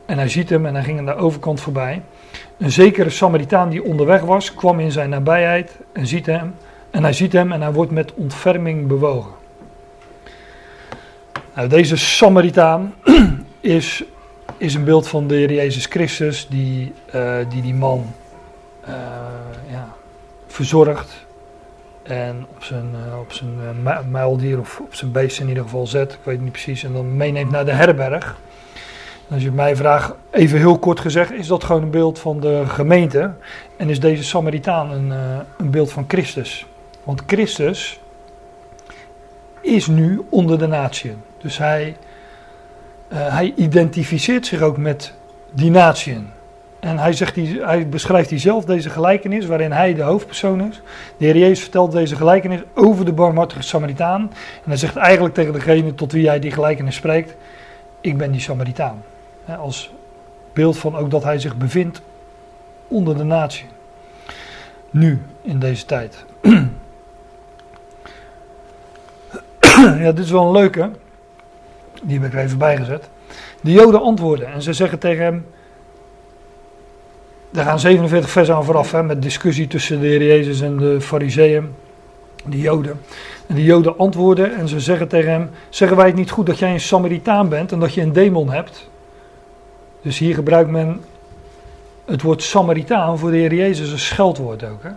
Speaker 1: en hij ziet hem en hij ging aan de overkant voorbij. Een zekere Samaritaan die onderweg was, kwam in zijn nabijheid en ziet hem. En hij ziet hem en hij wordt met ontferming bewogen. Nou, deze Samaritaan is, is een beeld van de Heer Jezus Christus, die uh, die, die man uh, ja, verzorgt. En op zijn, uh, op zijn muildier of op zijn beest in ieder geval zet, ik weet niet precies. En dan meeneemt naar de herberg. Als je mij vraagt, even heel kort gezegd, is dat gewoon een beeld van de gemeente. En is deze Samaritaan een, uh, een beeld van Christus. Want Christus is nu onder de natieën. Dus hij, uh, hij identificeert zich ook met die natieën. En hij, zegt hij beschrijft hij zelf deze gelijkenis waarin hij de hoofdpersoon is. De Heer Jezus vertelt deze gelijkenis over de barmhartige Samaritaan. En hij zegt eigenlijk tegen degene tot wie hij die gelijkenis spreekt: Ik ben die Samaritaan. Als beeld van ook dat hij zich bevindt onder de natie. Nu, in deze tijd. ja, dit is wel een leuke. Die heb ik er even bijgezet. De Joden antwoorden en ze zeggen tegen hem. Er gaan 47 versen aan vooraf, hè, met discussie tussen de Heer Jezus en de Fariseeën, de Joden. En de Joden antwoorden en ze zeggen tegen hem: Zeggen wij het niet goed dat jij een Samaritaan bent en dat je een demon hebt? Dus hier gebruikt men het woord Samaritaan voor de Heer Jezus een scheldwoord ook. Hè?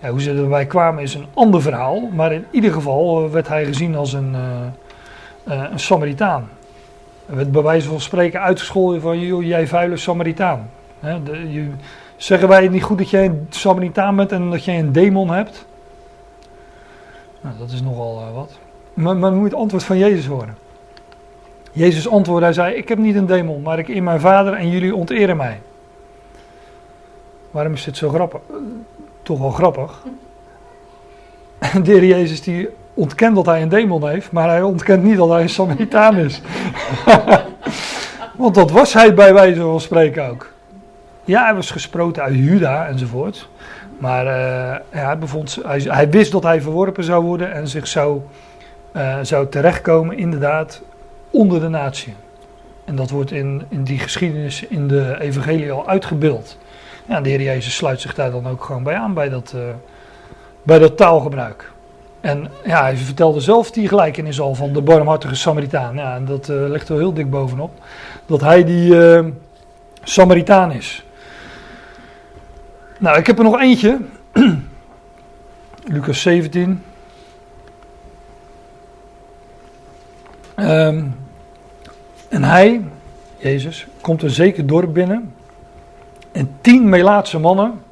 Speaker 1: Ja, hoe ze erbij kwamen is een ander verhaal, maar in ieder geval eh, werd hij gezien als een, uh, uh, een Samaritaan. Hij werd bij wijze van spreken uitgescholden van joh, jij vuile Samaritaan. Je, zeggen wij niet goed dat jij een Samaritaan bent en dat jij een demon hebt? Nou, dat is nogal wat. Maar, maar moet het antwoord van Jezus horen. Jezus antwoordde, hij zei, ik heb niet een demon, maar ik in mijn vader en jullie onteren mij. Waarom is dit zo grappig? Toch wel grappig. De heer Jezus die ontkent dat hij een demon heeft, maar hij ontkent niet dat hij een Samaritaan is. Want dat was hij bij wijze van spreken ook. Ja, hij was gesproten uit Juda enzovoort. Maar ja, hij, bevond, hij, hij, wist dat hij verworpen zou worden en zich zou, uh, zou terechtkomen, inderdaad, onder de natie. En dat wordt in, in die geschiedenis in de evangelie al uitgebeeld. Ja, de Heer Jezus sluit zich daar dan ook gewoon bij aan, bij dat, uh, bij dat taalgebruik. En ja, hij vertelde zelf die gelijkenis al van de barmhartige Samaritaan. Ja, en dat uh, ligt er heel dik bovenop. Dat hij die uh, Samaritaan is. Nou, ik heb er nog eentje. Lucas 17. Um, en hij, Jezus, komt een zeker dorp binnen. En tien Melaatse mannen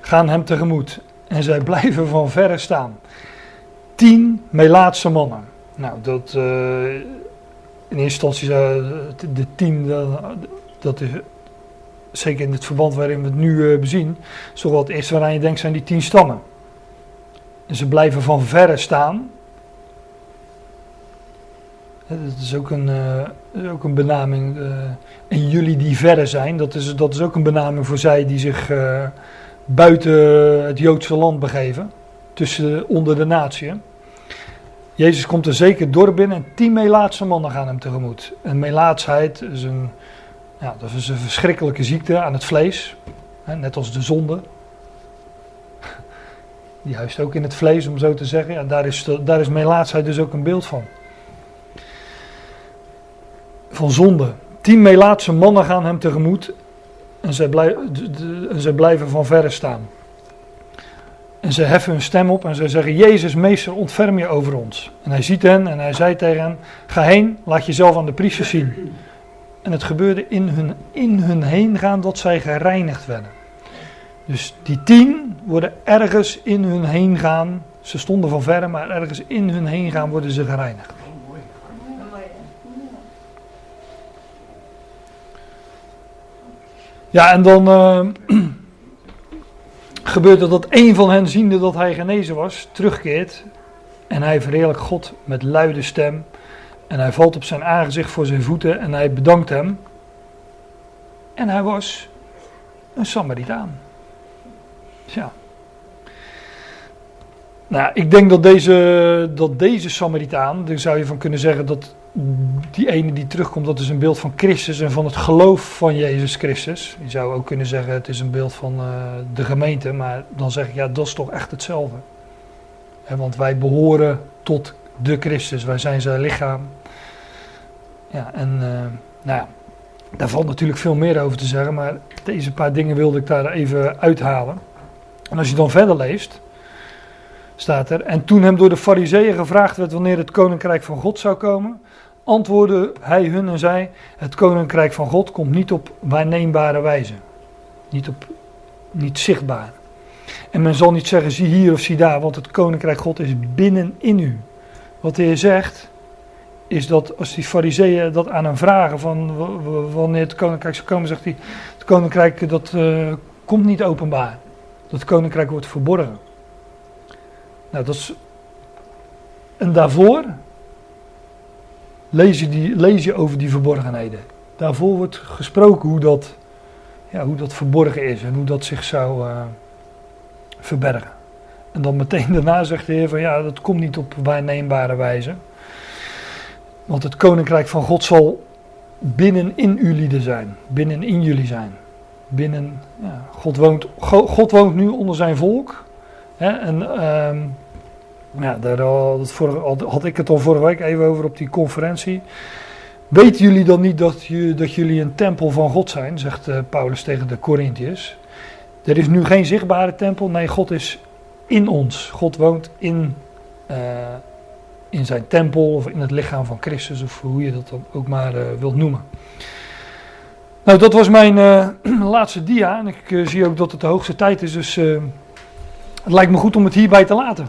Speaker 1: gaan hem tegemoet. En zij blijven van verre staan. Tien Melaatse mannen. Nou, dat. Uh, in eerste instantie, uh, de tien, dat, dat is. Zeker in het verband waarin we het nu bezien. Is het eerste waaraan je denkt zijn die tien stammen. En ze blijven van verre staan. Dat is ook een, uh, ook een benaming. En jullie die verre zijn, dat is, dat is ook een benaming voor zij die zich uh, buiten het Joodse land begeven. Tussen, onder de natie. Jezus komt er zeker door binnen en tien Melaatse mannen gaan hem tegemoet. En melaatsheid is een, ja, dat is een verschrikkelijke ziekte aan het vlees. Net als de zonde. Die huist ook in het vlees, om zo te zeggen. Ja, daar, is, daar is melaatsheid dus ook een beeld van van zonde. Tien Melaatse mannen gaan hem tegemoet en zij, blijven, en zij blijven van verre staan. En ze heffen hun stem op en ze zeggen: Jezus, meester, ontferm je over ons. En hij ziet hen en hij zei tegen hen: Ga heen, laat jezelf aan de priesters zien. En het gebeurde in hun, in hun heen gaan dat zij gereinigd werden. Dus die tien worden ergens in hun heen gaan. Ze stonden van verre, maar ergens in hun heen gaan worden ze gereinigd. Ja, en dan uh, gebeurt er dat een van hen, ziende dat hij genezen was, terugkeert. En hij verheerlijkt God met luide stem. En hij valt op zijn aangezicht voor zijn voeten en hij bedankt hem. En hij was een Samaritaan. Ja. Nou, ik denk dat deze, dat deze Samaritaan, daar zou je van kunnen zeggen dat die ene die terugkomt, dat is een beeld van Christus en van het geloof van Jezus Christus. Je zou ook kunnen zeggen, het is een beeld van uh, de gemeente, maar dan zeg ik, ja, dat is toch echt hetzelfde. He, want wij behoren tot de Christus, wij zijn zijn lichaam. Ja, en uh, nou ja, daar valt natuurlijk veel meer over te zeggen, maar deze paar dingen wilde ik daar even uithalen. En als je dan verder leest, staat er, en toen hem door de fariseeën gevraagd werd wanneer het koninkrijk van God zou komen, antwoordde hij hun en zei: Het koninkrijk van God komt niet op waarneembare wijze. Niet, op, niet zichtbaar. En men zal niet zeggen: zie hier of zie daar, want het koninkrijk God is binnenin u. Wat de Heer zegt, is dat als die fariseeën dat aan hem vragen: van wanneer het koninkrijk zou komen, zegt hij: Het koninkrijk dat uh, komt niet openbaar. Dat koninkrijk wordt verborgen. Nou, dat is. En daarvoor lees je, die, je over die verborgenheden. Daarvoor wordt gesproken hoe dat, ja, hoe dat verborgen is en hoe dat zich zou uh, verbergen. En dan meteen daarna zegt de Heer van ja, dat komt niet op waarneembare wijze. Want het koninkrijk van God zal binnenin jullie zijn. Binnenin jullie zijn. Binnen, ja, God, woont, Go- God woont nu onder zijn volk. Hè, en ehm, ja, daar had, vorige- had- ik het al vorige week even over op die conferentie. Weten jullie dan niet dat, je, dat jullie een tempel van God zijn, zegt eh, Paulus tegen de Corinthiërs. Er is nu geen zichtbare tempel, nee, God is in ons. God woont in, eh, in zijn tempel of in het lichaam van Christus, of hoe je dat dan ook maar eh, wilt noemen. Nou, dat was mijn laatste dia en ik zie ook dat het de hoogste tijd is, dus het lijkt me goed om het hierbij te laten.